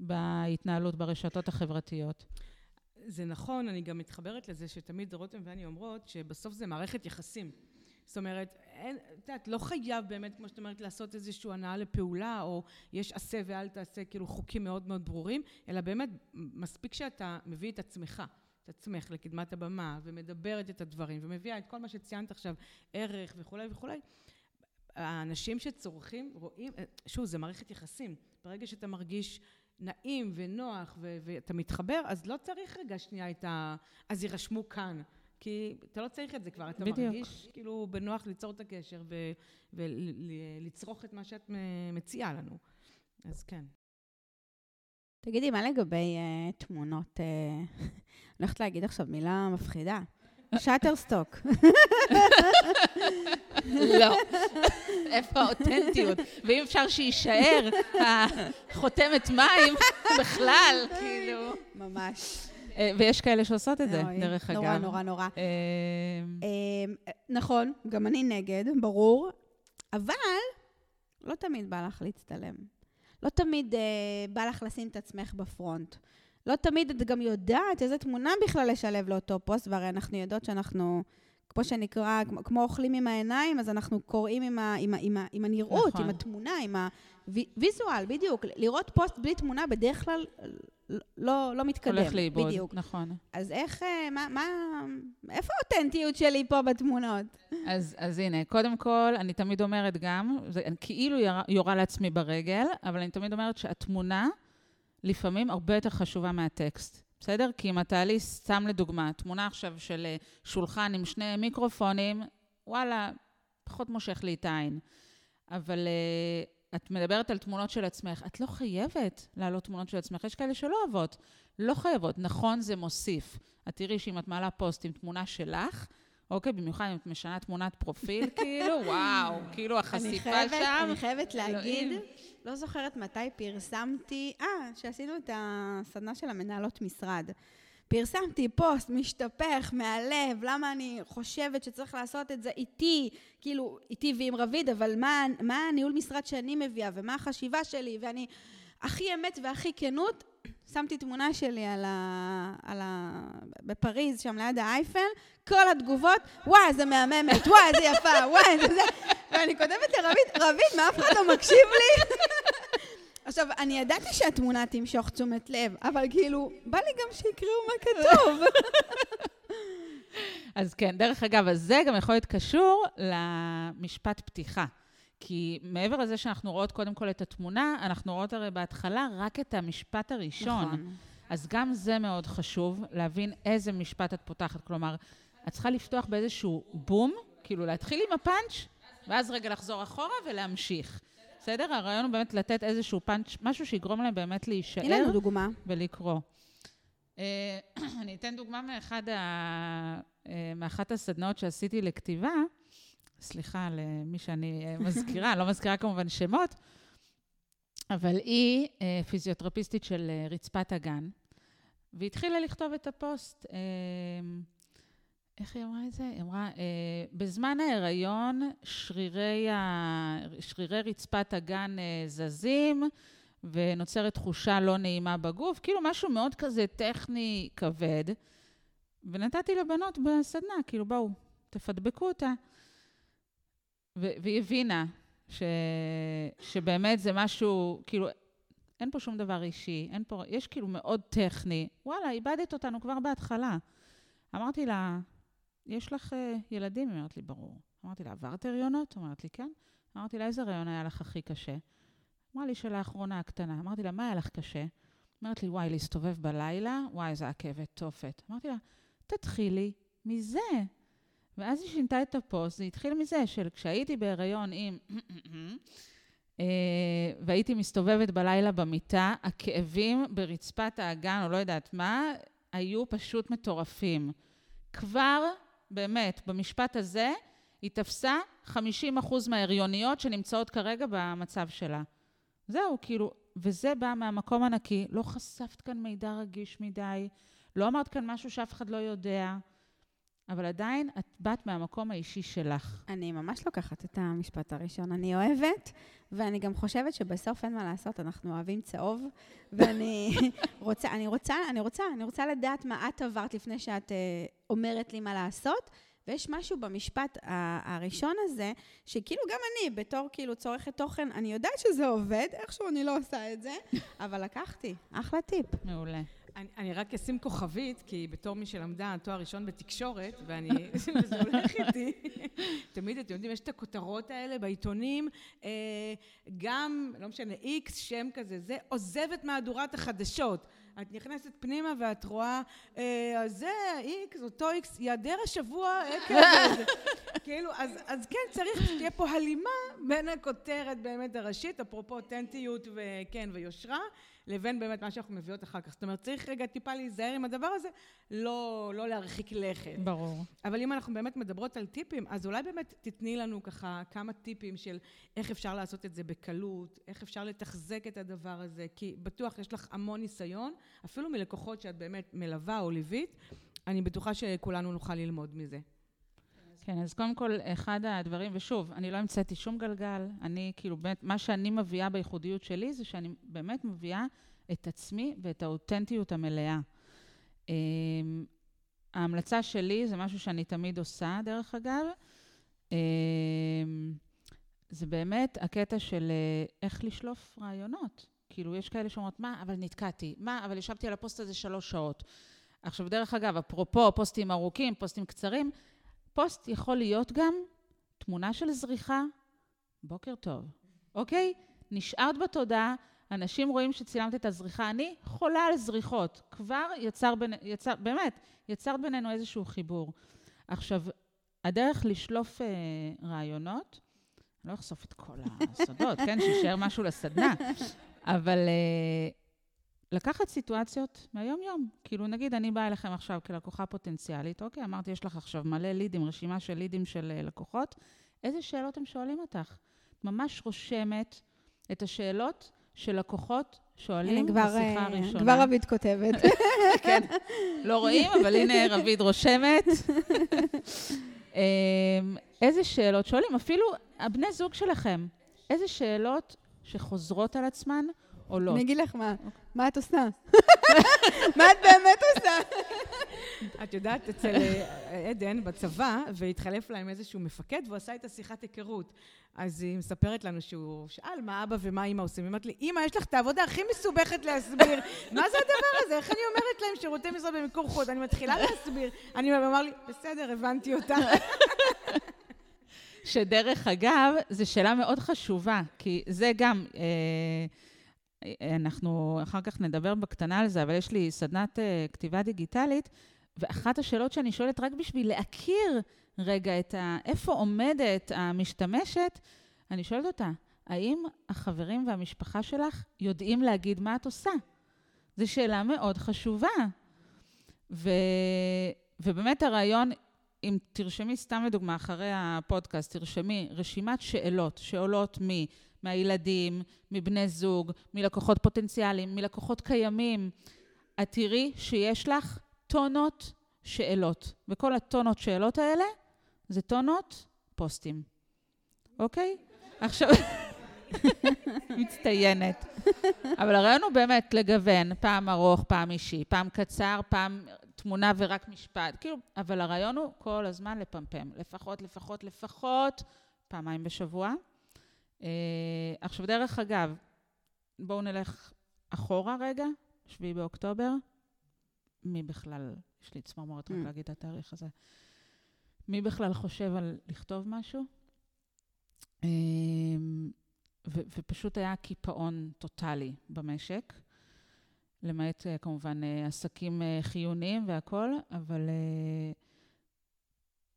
Speaker 2: בהתנהלות ברשתות החברתיות.
Speaker 3: זה נכון, אני גם מתחברת לזה שתמיד רותם ואני אומרות שבסוף זה מערכת יחסים. זאת אומרת, אין, את יודעת, לא חייב באמת, כמו שאת אומרת, לעשות איזושהי הנעה לפעולה, או יש עשה ואל תעשה, כאילו חוקים מאוד מאוד ברורים, אלא באמת, מספיק שאתה מביא את עצמך, את עצמך לקדמת הבמה, ומדברת את הדברים, ומביאה את כל מה שציינת עכשיו, ערך וכולי וכולי. האנשים שצורכים רואים, שוב, זה מערכת יחסים. ברגע שאתה מרגיש נעים ונוח ו- ואתה מתחבר, אז לא צריך רגע שנייה את ה... אז יירשמו כאן. כי אתה לא צריך את זה כבר, אתה בדיוק. מרגיש כאילו בנוח ליצור את הקשר ולצרוך את מה שאת מציעה לנו. אז כן.
Speaker 1: תגידי, מה לגבי uh, תמונות? Uh, אני הולכת להגיד עכשיו מילה מפחידה. שאטרסטוק.
Speaker 2: לא. איפה האותנטיות? ואם אפשר שיישאר החותמת מים בכלל, כאילו...
Speaker 1: ממש.
Speaker 2: אה, ויש כאלה שעושות את זה, דרך
Speaker 1: אגב.
Speaker 2: נורא,
Speaker 1: נורא, נורא. אה, אה, נכון, גם אני נגד, ברור, אבל לא תמיד בא לך להצטלם. לא תמיד בא לך לשים את עצמך בפרונט. לא תמיד את גם יודעת איזה תמונה בכלל לשלב לאותו פוסט, והרי אנחנו יודעות שאנחנו, כמו שנקרא, כמו אוכלים עם העיניים, אז אנחנו קוראים עם, ה, עם, ה, עם, ה, עם הנראות, נכון. עם התמונה, עם הוויזואל, בדיוק. לראות פוסט בלי תמונה בדרך כלל לא, לא מתקדם.
Speaker 2: הולך לאיבוד, בדיוק. נכון.
Speaker 1: אז איך, אה, מה, מה, איפה האותנטיות שלי פה בתמונות?
Speaker 2: אז, אז הנה, קודם כל, אני תמיד אומרת גם, זה כאילו יורה, יורה לעצמי ברגל, אבל אני תמיד אומרת שהתמונה לפעמים הרבה יותר חשובה מהטקסט. בסדר? כי אם אתה לי, סתם לדוגמה, תמונה עכשיו של אה, שולחן עם שני מיקרופונים, וואלה, פחות מושך לי את העין. אבל uh, את מדברת על תמונות של עצמך, את לא חייבת להעלות תמונות של עצמך, יש כאלה שלא אוהבות, לא חייבות. נכון, זה מוסיף. את תראי שאם את מעלה פוסט עם תמונה שלך, אוקיי, במיוחד אם את משנה תמונת פרופיל, כאילו, וואו, כאילו החשיפה
Speaker 1: אני חייבת,
Speaker 2: שם.
Speaker 1: אני חייבת להגיד. לא זוכרת מתי פרסמתי, אה, שעשינו את הסדנה של המנהלות משרד. פרסמתי פוסט משתפך מהלב, למה אני חושבת שצריך לעשות את זה איתי, כאילו, איתי ועם רביד, אבל מה, מה הניהול משרד שאני מביאה, ומה החשיבה שלי, ואני הכי אמת והכי כנות, שמתי תמונה שלי על ה... על ה... בפריז, שם ליד האייפל, כל התגובות, וואי, איזה מהממת, וואי, איזה יפה, וואי, איזה זה. ואני כותבת לרביד, רביד, מה אף אחד לא מקשיב לי? עכשיו, אני ידעתי שהתמונה תמשוך תשומת לב, אבל כאילו, בא לי גם שיקראו מה כתוב.
Speaker 2: אז כן, דרך אגב, אז זה גם יכול להיות קשור למשפט פתיחה. כי מעבר לזה שאנחנו רואות קודם כל את התמונה, אנחנו רואות הרי בהתחלה רק את המשפט הראשון.
Speaker 1: נכון.
Speaker 2: אז גם זה מאוד חשוב, להבין איזה משפט את פותחת. כלומר, את צריכה לפתוח באיזשהו בום, כאילו להתחיל עם הפאנץ', ואז רגע לחזור אחורה ולהמשיך. בסדר? הרעיון הוא באמת לתת איזשהו פאנץ', משהו שיגרום להם באמת להישאר.
Speaker 1: הנה לנו דוגמה.
Speaker 2: ולקרוא. אה, אני אתן דוגמה מאחד ה... אה, מאחת הסדנאות שעשיתי לכתיבה, סליחה למי שאני אה, מזכירה, לא מזכירה כמובן שמות, אבל היא פיזיותרפיסטית של רצפת הגן, והתחילה לכתוב את הפוסט. איך היא אמרה את זה? היא אמרה, אה, בזמן ההיריון שרירי, ה... שרירי רצפת הגן אה, זזים, ונוצרת תחושה לא נעימה בגוף, כאילו משהו מאוד כזה טכני כבד. ונתתי לבנות בסדנה, כאילו, בואו, תפדבקו אותה. ו- והיא הבינה ש- שבאמת זה משהו, כאילו, אין פה שום דבר אישי, אין פה, יש כאילו מאוד טכני. וואלה, איבדת אותנו כבר בהתחלה. אמרתי לה, יש לך uh, ילדים? היא אומרת לי, ברור. אמרתי לה, עברת הריונות? אומרת לי, כן. אמרתי לה, איזה הריון היה לך הכי קשה? אמרה לי, שלאחרונה הקטנה. אמרתי לה, מה היה לך קשה? אומרת לי, וואי, להסתובב בלילה? וואי, זה כאבי תופת. אמרתי לה, תתחילי מזה. ואז היא שינתה את הפוסט, זה התחיל מזה של כשהייתי בהיריון עם... אה, והייתי מסתובבת בלילה במיטה, הכאבים ברצפת האגן, או לא יודעת מה, היו פשוט מטורפים. כבר, באמת, במשפט הזה, היא תפסה 50% מההריוניות שנמצאות כרגע במצב שלה. זהו, כאילו, וזה בא מהמקום הנקי. לא חשפת כאן מידע רגיש מדי, לא אמרת כאן משהו שאף אחד לא יודע, אבל עדיין את באת מהמקום האישי שלך.
Speaker 1: אני ממש לוקחת את המשפט הראשון. אני אוהבת, ואני גם חושבת שבסוף אין מה לעשות, אנחנו אוהבים צהוב, ואני רוצה, אני רוצה, אני רוצה, אני רוצה לדעת מה את עברת לפני שאת אה, אומרת לי מה לעשות. ויש משהו במשפט הראשון הזה, שכאילו גם אני, בתור כאילו צורכת תוכן, אני יודעת שזה עובד, איכשהו אני לא עושה את זה, אבל לקחתי, אחלה טיפ.
Speaker 2: מעולה.
Speaker 3: אני, אני רק אשים כוכבית, כי בתור מי שלמדה תואר ראשון בתקשורת, ואני, וזה הולך איתי, תמיד, אתם יודעים, יש את הכותרות האלה בעיתונים, אה, גם, לא משנה, איקס, שם כזה, זה עוזבת מהדורת החדשות. את נכנסת פנימה ואת רואה, אה, זה, איקס, אותו איקס, ייעדר השבוע עקב זה. כאילו, אז, אז כן, צריך שתהיה פה הלימה בין הכותרת באמת הראשית, אפרופו אותנטיות וכן, ויושרה, לבין באמת מה שאנחנו מביאות אחר כך. זאת אומרת, צריך רגע טיפה להיזהר עם הדבר הזה, לא, לא להרחיק לכת.
Speaker 2: ברור.
Speaker 3: אבל אם אנחנו באמת מדברות על טיפים, אז אולי באמת תתני לנו ככה כמה טיפים של איך אפשר לעשות את זה בקלות, איך אפשר לתחזק את הדבר הזה, כי בטוח יש לך המון ניסיון, אפילו מלקוחות שאת באמת מלווה או ליווית, אני בטוחה שכולנו נוכל ללמוד מזה.
Speaker 2: כן, אז קודם כל, אחד הדברים, ושוב, אני לא המצאתי שום גלגל, אני כאילו, באמת, מה שאני מביאה בייחודיות שלי, זה שאני באמת מביאה את עצמי ואת האותנטיות המלאה. אמ, ההמלצה שלי, זה משהו שאני תמיד עושה, דרך אגב, אמ, זה באמת הקטע של אה, איך לשלוף רעיונות. כאילו, יש כאלה שאומרות, מה, אבל נתקעתי, מה, אבל ישבתי על הפוסט הזה שלוש שעות. עכשיו, דרך אגב, אפרופו פוסטים ארוכים, פוסטים קצרים, פוסט יכול להיות גם תמונה של זריחה, בוקר טוב, אוקיי? נשארת בתודעה, אנשים רואים שצילמת את הזריחה. אני חולה על זריחות. כבר יצר, בין, יצר באמת, יצרת בינינו איזשהו חיבור. עכשיו, הדרך לשלוף אה, רעיונות, אני לא אחשוף את כל הסודות, כן? שישאר משהו לסדנה. אבל uh, לקחת סיטואציות מהיום-יום. כאילו, נגיד, אני באה אליכם עכשיו כלקוחה פוטנציאלית, אוקיי, אמרתי, יש לך עכשיו מלא לידים, רשימה של לידים של uh, לקוחות, איזה שאלות הם שואלים אותך? את ממש רושמת את השאלות של לקוחות שואלים
Speaker 1: כבר,
Speaker 2: בשיחה
Speaker 1: אה,
Speaker 2: הראשונה.
Speaker 1: כבר רבית כותבת.
Speaker 2: כן, לא רואים, אבל הנה רביד רושמת. אמ, איזה שאלות שואלים, אפילו הבני זוג שלכם, איזה שאלות שחוזרות על עצמן עולות.
Speaker 1: אני אגיד לך מה, מה את עושה? מה את באמת עושה?
Speaker 3: את יודעת, אצל אה, עדן בצבא, והתחלף להם איזשהו מפקד, והוא עשה איתה שיחת היכרות. אז היא מספרת לנו שהוא שאל מה אבא ומה אימא עושים. היא אומרת לי, אימא, יש לך את העבודה הכי מסובכת להסביר. מה זה הדבר הזה? איך אני אומרת להם שירותי משרד במיקור חוץ? אני מתחילה להסביר. אני אמר לי, בסדר, הבנתי אותה.
Speaker 2: שדרך אגב, זו שאלה מאוד חשובה, כי זה גם, אה, אנחנו אחר כך נדבר בקטנה על זה, אבל יש לי סדנת אה, כתיבה דיגיטלית, ואחת השאלות שאני שואלת רק בשביל להכיר רגע את ה... איפה עומדת המשתמשת, אני שואלת אותה, האם החברים והמשפחה שלך יודעים להגיד מה את עושה? זו שאלה מאוד חשובה. ו... ובאמת הרעיון, אם תרשמי סתם לדוגמה, אחרי הפודקאסט, תרשמי רשימת שאלות שעולות מ... מהילדים, מבני זוג, מלקוחות פוטנציאליים, מלקוחות קיימים. את תראי שיש לך טונות שאלות, וכל הטונות שאלות האלה זה טונות פוסטים, אוקיי? עכשיו, מצטיינת. אבל הרעיון הוא באמת לגוון, פעם ארוך, פעם אישי, פעם קצר, פעם תמונה ורק משפט. כאילו, אבל הרעיון הוא כל הזמן לפמפם. לפחות, לפחות, לפחות פעמיים בשבוע. Uh, עכשיו, דרך אגב, בואו נלך אחורה רגע, 7 באוקטובר. מי בכלל, יש לי צמרמורת רק mm. להגיד את התאריך הזה. מי בכלל חושב על לכתוב משהו? ו- ופשוט היה קיפאון טוטאלי במשק. למעט אה, כמובן אה, עסקים אה, חיוניים והכול, אבל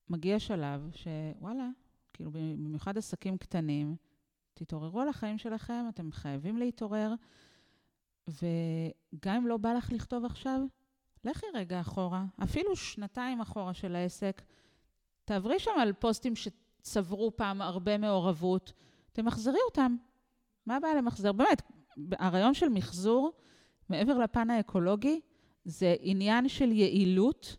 Speaker 2: מגיע שלב שוואלה, כאילו במיוחד עסקים קטנים, תתעוררו על החיים שלכם, אתם חייבים להתעורר, וגם אם לא בא לך לכתוב עכשיו, לכי רגע אחורה, אפילו שנתיים אחורה של העסק, תעברי שם על פוסטים שצברו פעם הרבה מעורבות, תמחזרי אותם. מה הבעיה למחזר? באמת, הרעיון של מחזור מעבר לפן האקולוגי, זה עניין של יעילות.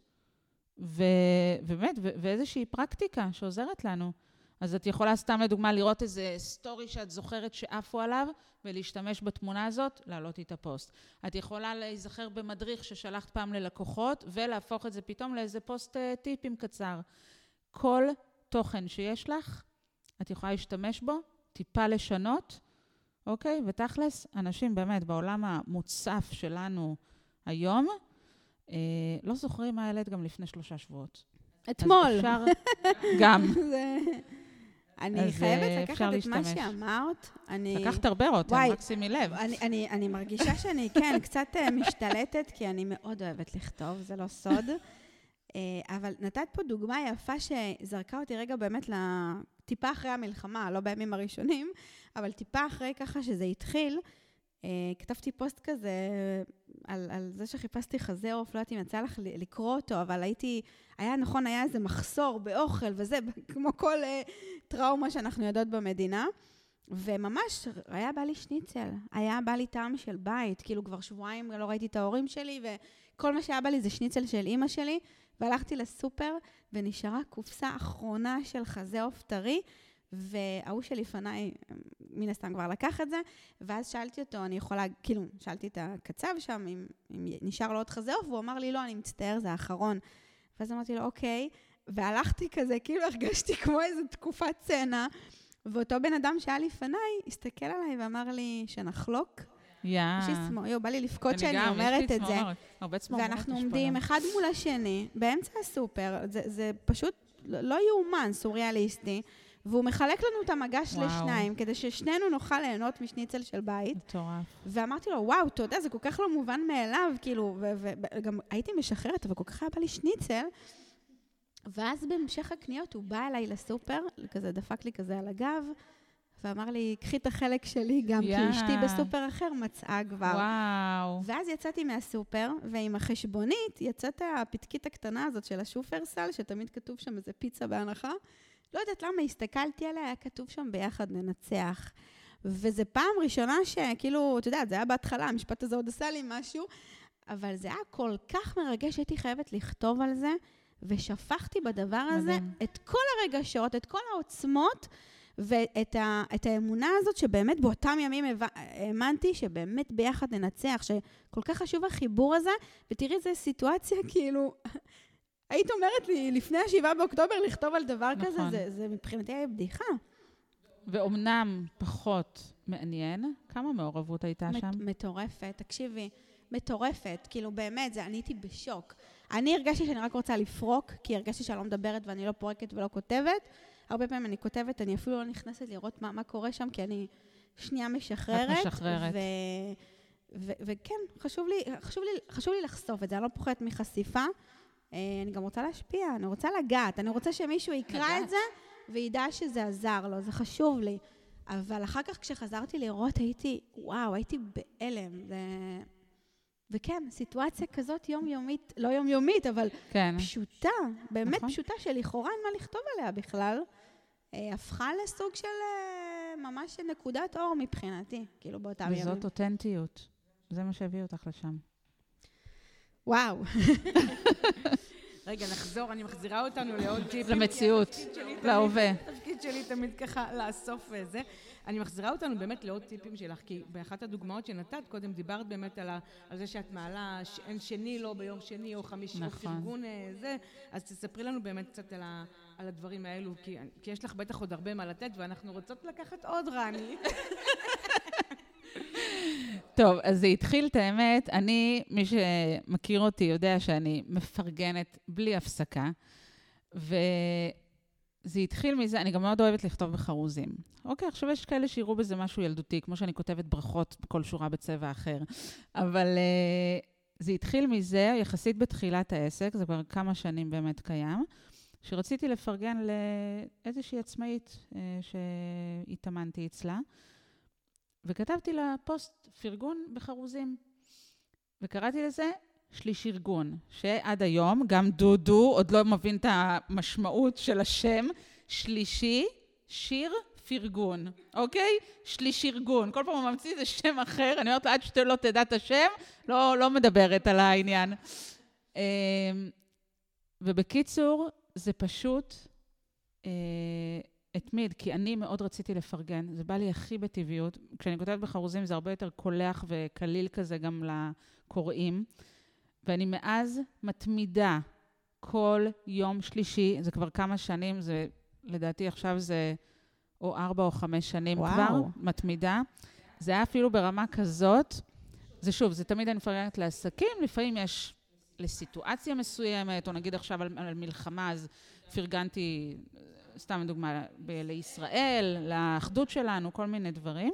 Speaker 2: ובאמת, ו... ואיזושהי פרקטיקה שעוזרת לנו. אז את יכולה סתם לדוגמה לראות איזה סטורי שאת זוכרת שעפו עליו, ולהשתמש בתמונה הזאת, להעלות את הפוסט. את יכולה להיזכר במדריך ששלחת פעם ללקוחות, ולהפוך את זה פתאום לאיזה פוסט אה, טיפים קצר. כל תוכן שיש לך, את יכולה להשתמש בו, טיפה לשנות, אוקיי? ותכלס, אנשים באמת בעולם המוצף שלנו היום, אה, לא זוכרים מה העלית גם לפני שלושה שבועות.
Speaker 1: אתמול.
Speaker 2: אז אפשר גם.
Speaker 1: אני אז חייבת אה, לקחת את. מה שאמרת.
Speaker 2: אני... לקחת הרבה רותם, רק שימי לב.
Speaker 1: אני, אני, אני מרגישה שאני, כן, קצת אה, משתלטת, כי אני מאוד אוהבת לכתוב, זה לא סוד. אה, אבל נתת פה דוגמה יפה שזרקה אותי רגע באמת טיפה אחרי המלחמה, לא בימים הראשונים, אבל טיפה אחרי ככה שזה התחיל, אה, כתבתי פוסט כזה על, על זה שחיפשתי חזה עוף, לא יודעת אם יצא לך לקרוא אותו, אבל הייתי, היה נכון, היה איזה מחסור באוכל וזה, כמו כל אה, טראומה שאנחנו יודעות במדינה. וממש, היה בא לי שניצל, היה בא לי טעם של בית, כאילו כבר שבועיים לא ראיתי את ההורים שלי, וכל מה שהיה בא לי זה שניצל של אימא שלי, והלכתי לסופר, ונשארה קופסה אחרונה של חזה עוף טרי, וההוא שלפניי, מן הסתם כבר לקח את זה, ואז שאלתי אותו, אני יכולה, כאילו, שאלתי את הקצב שם, אם, אם נשאר לו עוד חזה עוף, והוא אמר לי, לא, אני מצטער, זה האחרון. ואז אמרתי לו, אוקיי, והלכתי כזה, כאילו הרגשתי כמו איזו תקופת צנע, ואותו בן אדם שהיה לפניי, הסתכל עליי ואמר לי, שנחלוק.
Speaker 2: יאה.
Speaker 1: יש לי צמרמורת, יואו, בא לי לבכות שאני אומרת את זה.
Speaker 2: הרבה צמרמורת
Speaker 1: ואנחנו עומדים אחד מול השני, באמצע הסופר, זה, זה פשוט לא יאומן, סוריאליסטי. והוא מחלק לנו את המגש וואו. לשניים, כדי ששנינו נוכל ליהנות משניצל של בית.
Speaker 2: מטורף.
Speaker 1: ואמרתי לו, וואו, אתה יודע, זה כל כך לא מובן מאליו, כאילו, וגם הייתי משחררת, אבל כל כך היה בא לי שניצל. ואז בהמשך הקניות הוא בא אליי לסופר, כזה דפק לי כזה על הגב, ואמר לי, קחי את החלק שלי גם, כי
Speaker 2: יא.
Speaker 1: אשתי בסופר אחר מצאה כבר.
Speaker 2: וואו.
Speaker 1: ואז יצאתי מהסופר, ועם החשבונית יצאת הפתקית הקטנה הזאת של השופרסל, שתמיד כתוב שם איזה פיצה בהנחה. לא יודעת למה, הסתכלתי עליה, היה כתוב שם ביחד ננצח. וזו פעם ראשונה שכאילו, את יודעת, זה היה בהתחלה, המשפט הזה עוד עשה לי משהו, אבל זה היה כל כך מרגש, הייתי חייבת לכתוב על זה, ושפכתי בדבר הזה
Speaker 2: מדהים.
Speaker 1: את כל הרגשות, את כל העוצמות, ואת ה, את האמונה הזאת שבאמת באותם ימים האמנתי שבאמת ביחד ננצח, שכל כך חשוב החיבור הזה, ותראי איזה סיטואציה, כאילו, היית אומרת לי לפני ה-7 באוקטובר לכתוב על דבר
Speaker 2: נכון.
Speaker 1: כזה, זה, זה מבחינתי היה בדיחה.
Speaker 2: ואומנם פחות מעניין, כמה מעורבות הייתה
Speaker 1: מט-
Speaker 2: שם?
Speaker 1: מטורפת, תקשיבי, מטורפת, כאילו באמת, זה, אני הייתי בשוק. אני הרגשתי שאני רק רוצה לפרוק, כי הרגשתי שאני לא מדברת ואני לא פורקת ולא כותבת. הרבה פעמים אני כותבת, אני אפילו לא נכנסת לראות מה, מה קורה שם, כי אני שנייה משחררת.
Speaker 2: משחררת.
Speaker 1: ו, ו, וכן, חשוב לי, חשוב, לי, חשוב לי לחשוף את זה, אני לא פוחדת מחשיפה. אה, אני גם רוצה להשפיע, אני רוצה לגעת, אני רוצה שמישהו יקרא
Speaker 2: לגעת.
Speaker 1: את זה וידע שזה עזר לו, זה חשוב לי. אבל אחר כך כשחזרתי לראות הייתי, וואו, הייתי בהלם. זה... וכן, סיטואציה כזאת יומיומית, לא יומיומית, אבל
Speaker 2: כן.
Speaker 1: פשוטה, באמת
Speaker 2: נכון.
Speaker 1: פשוטה, שלכאורה אין מה לכתוב עליה בכלל, אה, הפכה לסוג של אה, ממש נקודת אור מבחינתי, כאילו באותם ימים.
Speaker 2: וזאת אותנטיות. זה מה שהביא אותך לשם.
Speaker 1: וואו.
Speaker 3: רגע, נחזור, אני מחזירה אותנו לעוד טיפים.
Speaker 2: למציאות, להווה.
Speaker 3: התפקיד שלי תמיד ככה לאסוף וזה. אני מחזירה אותנו באמת לעוד טיפים שלך, כי באחת הדוגמאות שנתת, קודם דיברת באמת על, ה, על זה שאת מעלה, שאין שני לא ביום שני או חמישי, או
Speaker 2: נכון.
Speaker 3: פרגון אה, זה, אז תספרי לנו באמת קצת על, ה, על הדברים האלו, כי, כי יש לך בטח עוד הרבה מה לתת, ואנחנו רוצות לקחת עוד, רני.
Speaker 2: טוב, אז זה התחיל, את האמת, אני, מי שמכיר אותי יודע שאני מפרגנת בלי הפסקה, וזה התחיל מזה, אני גם מאוד אוהבת לכתוב בחרוזים. אוקיי, עכשיו יש כאלה שיראו בזה משהו ילדותי, כמו שאני כותבת ברכות בכל שורה בצבע אחר, אבל uh, זה התחיל מזה, יחסית בתחילת העסק, זה כבר כמה שנים באמת קיים, שרציתי לפרגן לאיזושהי עצמאית uh, שהתאמנתי אצלה. וכתבתי לה פוסט פרגון בחרוזים. וקראתי לזה שליש ארגון, שעד היום, גם דודו עוד לא מבין את המשמעות של השם, שלישי, שיר, פרגון, אוקיי? שליש ארגון. כל פעם הוא ממציא איזה שם אחר, אני אומרת לה, עד שאתה לא תדע את השם, לא, לא מדברת על העניין. אמ, ובקיצור, זה פשוט אה, התמיד, כי אני מאוד רציתי לפרגן, זה בא לי הכי בטבעיות. כשאני כותבת בחרוזים זה הרבה יותר קולח וקליל כזה גם לקוראים. ואני מאז מתמידה כל יום שלישי, זה כבר כמה שנים, זה לדעתי עכשיו זה או ארבע או חמש שנים
Speaker 1: וואו.
Speaker 2: כבר, מתמידה. זה היה אפילו ברמה כזאת, זה שוב, זה תמיד אני מפרגנת לעסקים, לפעמים יש לסיטואציה מסוימת, או נגיד עכשיו על, על מלחמה, אז פרגנתי, סתם דוגמה, ב- לישראל, לאחדות שלנו, כל מיני דברים.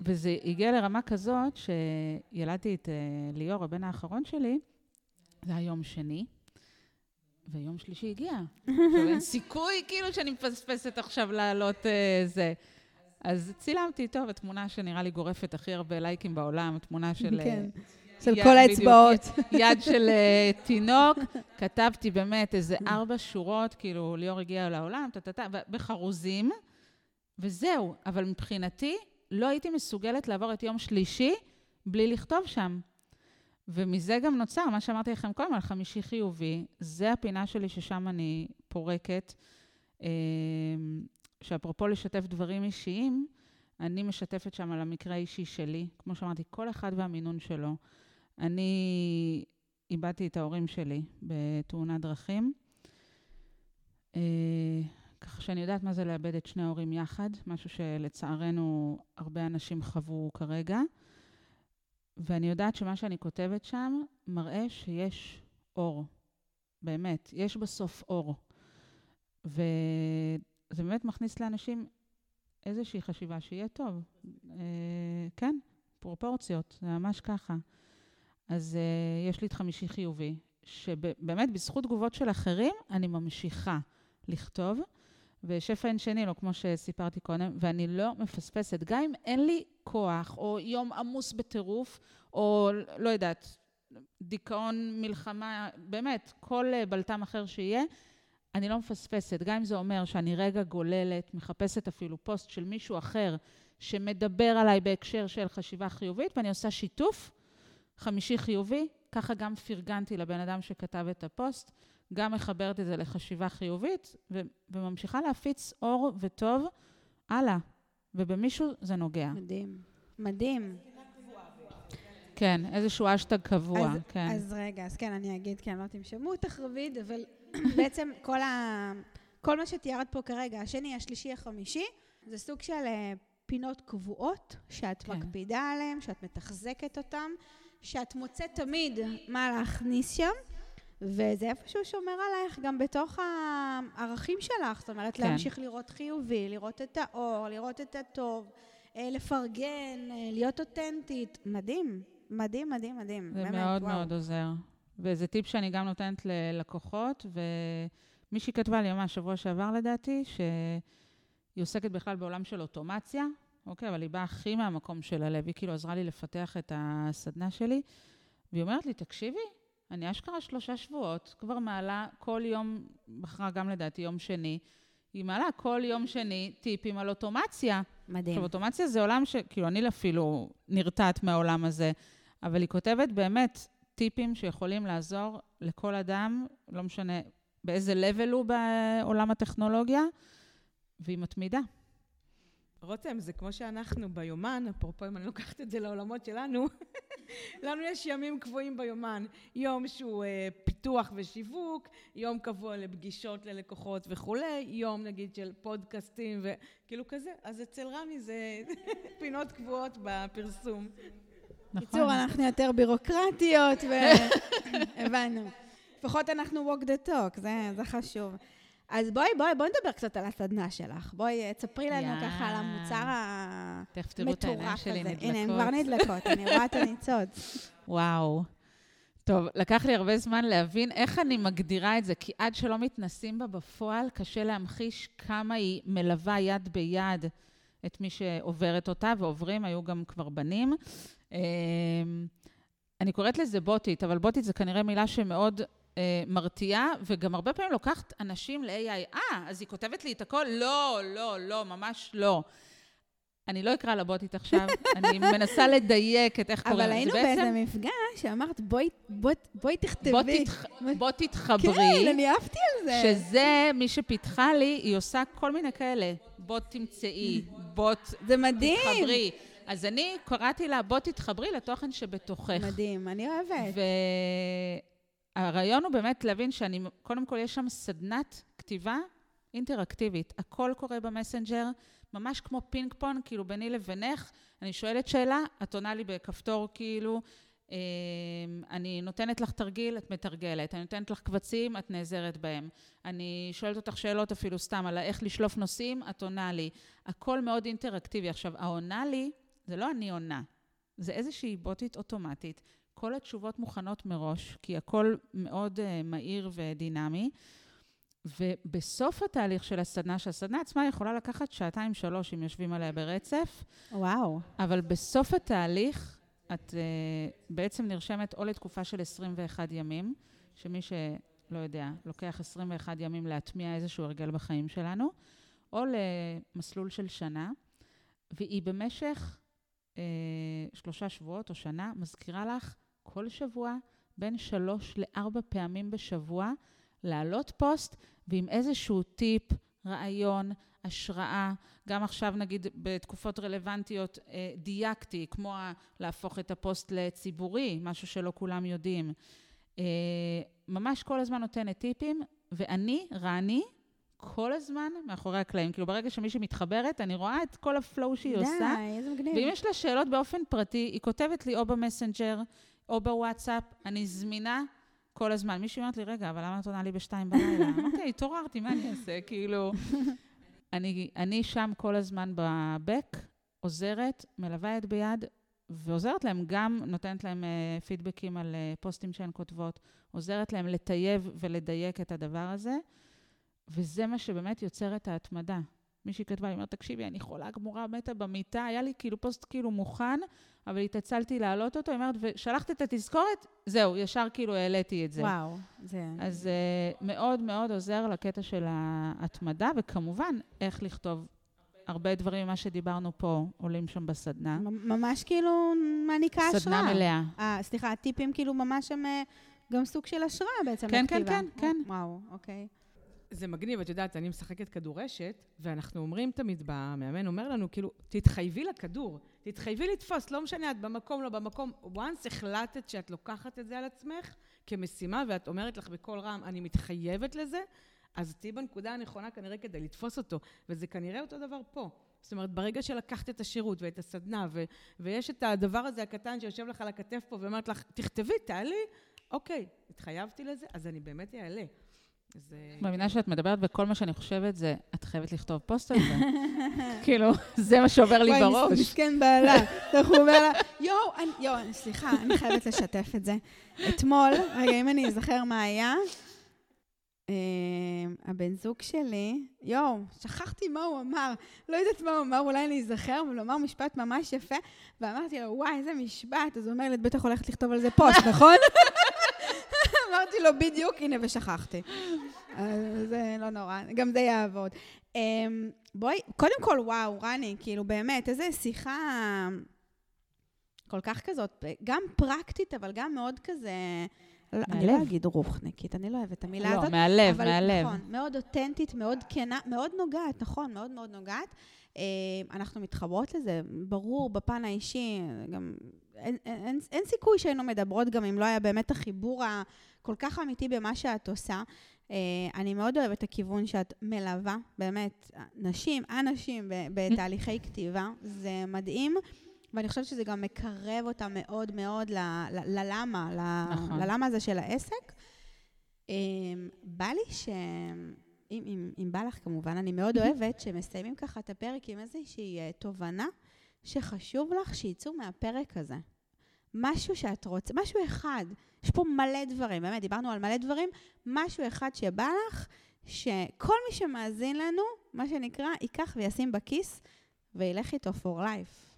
Speaker 2: וזה הגיע לרמה כזאת שילדתי את uh, ליאור, הבן האחרון שלי, זה היה יום שני, ויום שלישי הגיע. עכשיו אין סיכוי כאילו שאני מפספסת עכשיו לעלות uh, זה. אז צילמתי, טוב, התמונה שנראה לי גורפת הכי הרבה לייקים בעולם, תמונה של... אה,
Speaker 1: כן. של כל האצבעות.
Speaker 2: יד של אה, תינוק, כתבתי באמת איזה ארבע שורות, כאילו, ליאור הגיע לעולם, טה-טה-טה, בחרוזים, וזהו. אבל מבחינתי, לא הייתי מסוגלת לעבור את יום שלישי בלי לכתוב שם. ומזה גם נוצר, מה שאמרתי לכם קודם, על חמישי חיובי, זה הפינה שלי ששם אני פורקת. אה, שאפרופו לשתף דברים אישיים, אני משתפת שם על המקרה האישי שלי. כמו שאמרתי, כל אחד והמינון שלו. אני איבדתי את ההורים שלי בתאונת דרכים. אה, ככה שאני יודעת מה זה לאבד את שני ההורים יחד, משהו שלצערנו הרבה אנשים חוו כרגע. ואני יודעת שמה שאני כותבת שם מראה שיש אור. באמת, יש בסוף אור. וזה באמת מכניס לאנשים איזושהי חשיבה שיהיה טוב. אה, כן, פרופורציות, זה ממש ככה. אז uh, יש לי את חמישי חיובי, שבאמת בזכות תגובות של אחרים, אני ממשיכה לכתוב, ושפע אין שני לו, כמו שסיפרתי קודם, ואני לא מפספסת. גם אם אין לי כוח, או יום עמוס בטירוף, או לא יודעת, דיכאון, מלחמה, באמת, כל אה, בלטם אחר שיהיה, אני לא מפספסת. גם אם זה אומר שאני רגע גוללת, מחפשת אפילו פוסט של מישהו אחר שמדבר עליי בהקשר של חשיבה חיובית, ואני עושה שיתוף חמישי חיובי, ככה גם פרגנתי לבן אדם שכתב את הפוסט, גם מחברת את זה לחשיבה חיובית, ו- וממשיכה להפיץ אור וטוב הלאה. ובמישהו זה נוגע.
Speaker 1: מדהים. מדהים.
Speaker 2: כן, איזשהו אשטג קבוע,
Speaker 1: אז,
Speaker 2: כן.
Speaker 1: אז רגע, אז כן, אני אגיד, כן, לא תנשמו אותך, רביד, אבל בעצם כל, ה... כל מה שתיארת פה כרגע, השני, השלישי, החמישי, זה סוג של אה, פינות קבועות, שאת
Speaker 2: כן.
Speaker 1: מקפידה עליהן, שאת מתחזקת אותן, שאת מוצאת תמיד מה להכניס שם, וזה איפשהו שומר עלייך גם בתוך הערכים שלך, זאת אומרת,
Speaker 2: כן.
Speaker 1: להמשיך לראות חיובי, לראות את האור, לראות את הטוב, אה, לפרגן, אה, להיות אותנטית. מדהים, מדהים, מדהים, מדהים.
Speaker 2: זה
Speaker 1: באמת,
Speaker 2: מאוד
Speaker 1: וואו.
Speaker 2: מאוד עוזר. וזה טיפ שאני גם נותנת ללקוחות, ומישהי כתבה לי ממש שבוע שעבר לדעתי, שהיא עוסקת בכלל בעולם של אוטומציה, אוקיי, אבל היא באה הכי מהמקום של הלב, היא כאילו עזרה לי לפתח את הסדנה שלי, והיא אומרת לי, תקשיבי, אני אשכרה שלושה שבועות, כבר מעלה כל יום, בחרה גם לדעתי יום שני, היא מעלה כל יום שני טיפים על אוטומציה.
Speaker 1: מדהים.
Speaker 2: עכשיו, אוטומציה זה עולם ש... כאילו, אני אפילו נרתעת מהעולם הזה, אבל היא כותבת באמת טיפים שיכולים לעזור לכל אדם, לא משנה באיזה level הוא בעולם הטכנולוגיה, והיא מתמידה.
Speaker 3: רותם, זה כמו שאנחנו ביומן, אפרופו אם אני לוקחת את זה לעולמות שלנו, לנו יש ימים קבועים ביומן. יום שהוא אה, פיתוח ושיווק, יום קבוע לפגישות ללקוחות וכולי, יום נגיד של פודקאסטים וכאילו כזה. אז אצל רמי זה פינות קבועות בפרסום.
Speaker 2: נכון?
Speaker 1: בקיצור, אנחנו יותר בירוקרטיות, והבנו. לפחות אנחנו walk the talk, זה, זה חשוב. אז בואי, בואי, בואי נדבר קצת על הסדנה שלך. בואי, אה, תספרי לנו
Speaker 2: יאה.
Speaker 1: ככה על המוצר
Speaker 2: תכף תראו את העיניים
Speaker 1: המטורף
Speaker 2: שלי
Speaker 1: הזה.
Speaker 2: נדלקות.
Speaker 1: הנה, הן כבר נדלקות, אני רואה את הניצוץ.
Speaker 2: וואו. טוב, לקח לי הרבה זמן להבין איך אני מגדירה את זה, כי עד שלא מתנסים בה בפועל, קשה להמחיש כמה היא מלווה יד ביד את מי שעוברת אותה, ועוברים, היו גם כבר בנים. אמ, אני קוראת לזה בוטית, אבל בוטית זה כנראה מילה שמאוד אה, מרתיעה, וגם הרבה פעמים לוקחת אנשים ל-AI. אה, אז היא כותבת לי את הכל? לא, לא, לא, ממש לא. אני לא אקרא לה בוטית עכשיו, אני מנסה לדייק את איך קוראים
Speaker 1: אבל
Speaker 2: לזה.
Speaker 1: היינו
Speaker 2: בעצם-
Speaker 1: באיזה מפגש שאמרת, בואי, בואי, בואי תכתבי.
Speaker 2: בוא, תתח... בוא תתחברי.
Speaker 1: כן, אני אהבתי על זה.
Speaker 2: שזה, מי שפיתחה לי, היא עושה כל מיני כאלה. בוא תמצאי, בוא
Speaker 1: זה מדהים.
Speaker 2: אז אני קראתי לה, בוא תתחברי לתוכן שבתוכך.
Speaker 1: מדהים, אני אוהבת.
Speaker 2: והרעיון הוא באמת להבין שאני, קודם כל יש שם סדנת כתיבה אינטראקטיבית. הכל קורה ב Messenger, ממש כמו פינג פונג, כאילו ביני לבינך. אני שואלת שאלה, את עונה לי בכפתור כאילו, אה, אני נותנת לך תרגיל, את מתרגלת. אני נותנת לך קבצים, את נעזרת בהם. אני שואלת אותך שאלות אפילו סתם על איך לשלוף נושאים, את עונה לי. הכל מאוד אינטראקטיבי. עכשיו, העונה לי, זה לא אני עונה, זה איזושהי בוטית אוטומטית. כל התשובות מוכנות מראש, כי הכל מאוד uh, מהיר ודינמי. ובסוף התהליך של הסדנה, שהסדנה עצמה יכולה לקחת שעתיים-שלוש אם יושבים עליה ברצף,
Speaker 1: וואו.
Speaker 2: אבל בסוף התהליך את uh, בעצם נרשמת או לתקופה של 21 ימים, שמי שלא יודע, לוקח 21 ימים להטמיע איזשהו הרגל בחיים שלנו, או למסלול של שנה, והיא במשך uh, שלושה שבועות או שנה מזכירה לך כל שבוע בין שלוש לארבע פעמים בשבוע להעלות פוסט ועם איזשהו טיפ, רעיון, השראה. גם עכשיו, נגיד, בתקופות רלוונטיות, אה, דייקתי, כמו ה- להפוך את הפוסט לציבורי, משהו שלא כולם יודעים. אה, ממש כל הזמן נותנת טיפים, ואני, רני, כל הזמן מאחורי הקלעים. כאילו, ברגע שמישהי מתחברת, אני רואה את כל ה flow שהיא עושה.
Speaker 1: די, איזה מגניב.
Speaker 2: ואם יש לה שאלות באופן פרטי, היא כותבת לי או במסנג'ר או בוואטסאפ, אני זמינה כל הזמן. מישהי אומרת לי, רגע, אבל למה את עונה לי בשתיים בלילה? אמרתי, התעוררתי, מה אני אעשה? כאילו, אני, אני שם כל הזמן בבק, עוזרת, מלווה יד ביד, ועוזרת להם גם, נותנת להם uh, פידבקים על uh, פוסטים שהן כותבות, עוזרת להם לטייב ולדייק את הדבר הזה. וזה מה שבאמת יוצר את ההתמדה. מישהי כתבה, היא אומרת, תקשיבי, אני חולה גמורה, מתה במיטה, היה לי כאילו פוסט כאילו מוכן, אבל התעצלתי להעלות אותו, היא אומרת, ושלחת את התזכורת, זהו, ישר כאילו העליתי את זה.
Speaker 1: וואו, זה...
Speaker 2: אז uh, מאוד מאוד עוזר לקטע של ההתמדה, וכמובן, איך לכתוב. הרבה דברים ממה שדיברנו פה עולים שם בסדנה.
Speaker 1: ממש כאילו מעניקה השראה.
Speaker 2: סדנה מלאה.
Speaker 1: 아, סליחה, הטיפים כאילו ממש הם אה, גם סוג של השראה בעצם
Speaker 2: כן, כן, כן, כן.
Speaker 1: וואו, אוקיי.
Speaker 3: זה מגניב, את יודעת, אני משחקת כדורשת, ואנחנו אומרים תמיד, המאמן אומר לנו, כאילו, תתחייבי לכדור, תתחייבי לתפוס, לא משנה, את במקום, לא במקום. once החלטת שאת לוקחת את זה על עצמך כמשימה, ואת אומרת לך בקול רם, אני מתחייבת לזה, אז תהיי בנקודה הנכונה כנראה כדי לתפוס אותו. וזה כנראה אותו דבר פה. זאת אומרת, ברגע שלקחת את השירות ואת הסדנה, ו- ויש את הדבר הזה הקטן שיושב לך על הכתף פה ואומרת לך, תכתבי, תעלי, אוקיי, התחייבתי לזה, אז אני באמת אעלה.
Speaker 2: זה... מאמינה שאת מדברת, וכל מה שאני חושבת זה, את חייבת לכתוב פוסט על זה. כאילו, זה מה שעובר לי בראש.
Speaker 1: וואי, מסכן בעלה. איך הוא אומר לה, יואו, יואו, סליחה, אני חייבת לשתף את זה. אתמול, רגע, אם אני אזכר מה היה, אה, הבן זוג שלי, יואו, שכחתי מה הוא אמר. לא יודעת מה הוא אמר, אולי אני אזכר, אבל הוא אמר משפט ממש יפה, ואמרתי לו, וואי, איזה משפט. אז הוא אומר לי, את בטח הולכת לכתוב על זה פוסט, נכון? אמרתי לו, בדיוק, הנה, ושכחתי. זה לא נורא, גם זה יעבוד. אמ, בואי, קודם כל, וואו, רני, כאילו, באמת, איזה שיחה כל כך כזאת, גם פרקטית, אבל גם מאוד כזה... מהלב. אני לא אגיד רוחניקית, אני לא אוהבת את המילה
Speaker 2: לא,
Speaker 1: הזאת.
Speaker 2: לא, מהלב,
Speaker 1: אבל
Speaker 2: מהלב.
Speaker 1: נכון, מאוד אותנטית, מאוד כנה, מאוד נוגעת, נכון, מאוד מאוד נוגעת. אמ, אנחנו מתחברות לזה, ברור, בפן האישי, גם אין, אין, אין, אין סיכוי שהיינו מדברות גם אם לא היה באמת החיבור הכל כך אמיתי במה שאת עושה. Uh, אני מאוד אוהבת את הכיוון שאת מלווה, באמת, נשים, אנשים בתהליכי כתיבה. זה מדהים, ואני חושבת שזה גם מקרב אותה מאוד מאוד ללמה, נכון. ללמה הזה של העסק. Uh, בא לי ש... אם, אם, אם בא לך כמובן, אני מאוד אוהבת שמסיימים ככה את הפרק עם איזושהי uh, תובנה שחשוב לך שיצאו מהפרק הזה. משהו שאת רוצה, משהו אחד. יש פה מלא דברים, באמת, דיברנו על מלא דברים. משהו אחד שבא לך, שכל מי שמאזין לנו, מה שנקרא, ייקח וישים בכיס וילך איתו for life.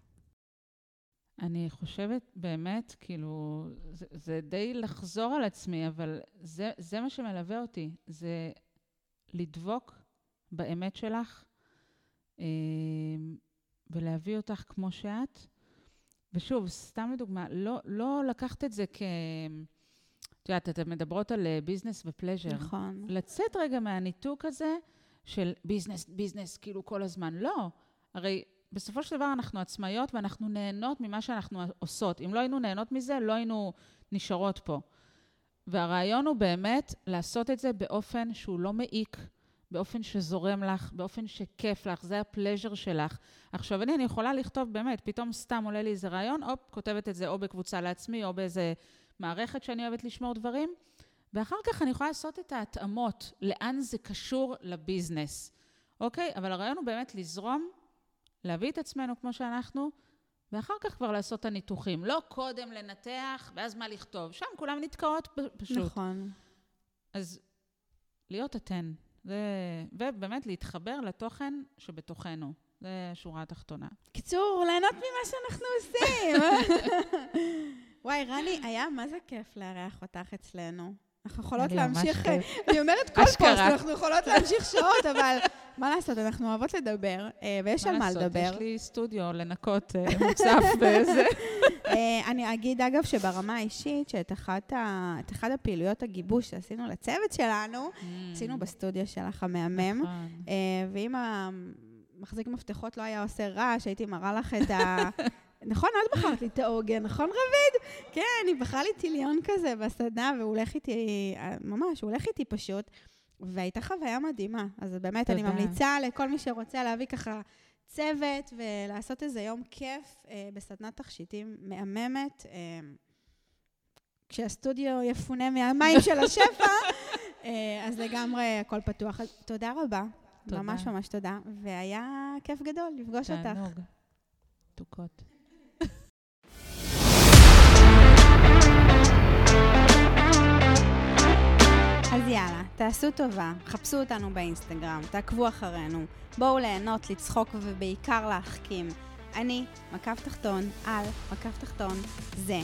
Speaker 2: אני חושבת באמת, כאילו, זה, זה די לחזור על עצמי, אבל זה, זה מה שמלווה אותי, זה לדבוק באמת שלך אה, ולהביא אותך כמו שאת. ושוב, סתם לדוגמה, לא, לא לקחת את זה כ... את יודעת, אתן מדברות על business אה, ו pleasure.
Speaker 1: נכון.
Speaker 2: לצאת רגע מהניתוק הזה של business, business, כאילו כל הזמן. לא. הרי בסופו של דבר אנחנו עצמאיות ואנחנו נהנות ממה שאנחנו עושות. אם לא היינו נהנות מזה, לא היינו נשארות פה. והרעיון הוא באמת לעשות את זה באופן שהוא לא מעיק, באופן שזורם לך, באופן שכיף לך, זה ה pleasure שלך. עכשיו, אני, אני יכולה לכתוב באמת, פתאום סתם עולה לי איזה רעיון, הופ, כותבת את זה או בקבוצה לעצמי, או באיזה מערכת שאני אוהבת לשמור דברים, ואחר כך אני יכולה לעשות את ההתאמות, לאן זה קשור לביזנס, אוקיי? אבל הרעיון הוא באמת לזרום, להביא את עצמנו כמו שאנחנו, ואחר כך כבר לעשות את הניתוחים. לא קודם לנתח, ואז מה לכתוב. שם כולם נתקעות פשוט.
Speaker 1: נכון.
Speaker 2: אז להיות אתן. זה, ובאמת להתחבר לתוכן שבתוכנו. זה השורה התחתונה.
Speaker 1: קיצור, ליהנות ממה שאנחנו עושים. וואי, רני, היה מה זה כיף לארח אותך אצלנו. אנחנו יכולות להמשיך, אני אומרת כל פוסט, אנחנו יכולות להמשיך שעות, אבל מה לעשות, אנחנו אוהבות לדבר, אה, ויש על מה לדבר. מה לעשות,
Speaker 2: יש לי סטודיו לנקות אה, מוצף וזה.
Speaker 1: אה, אני אגיד, אגב, שברמה האישית, שאת אחת, הפעילויות הגיבוש שעשינו לצוות שלנו, mm. עשינו בסטודיו שלך המהמם. נכון. ואם המחזיק מפתחות לא היה עושה רעש, הייתי מראה לך את ה... נכון, את בחרת לי את העוגן, נכון רביד? כן, היא בחרה לי טיליון כזה בסדנה, והוא הולך איתי, ממש, הוא הולך איתי פשוט. והייתה חוויה מדהימה. אז באמת, תודה. אני ממליצה לכל מי שרוצה להביא ככה צוות ולעשות איזה יום כיף אה, בסדנת תכשיטים מהממת. אה, כשהסטודיו יפונה מהמים של השפע, אה, אז לגמרי הכל פתוח. אז תודה רבה. תודה. ממש ממש תודה. והיה כיף גדול לפגוש אותך. תענוג.
Speaker 2: תוקות.
Speaker 1: אז יאללה, תעשו טובה, חפשו אותנו באינסטגרם, תעקבו אחרינו, בואו ליהנות, לצחוק ובעיקר להחכים. אני, מקף תחתון, על, מקף תחתון, זה.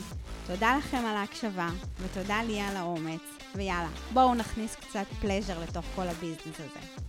Speaker 1: תודה לכם על ההקשבה, ותודה לי על האומץ, ויאללה, בואו נכניס קצת פלז'ר לתוך כל הביזנס הזה.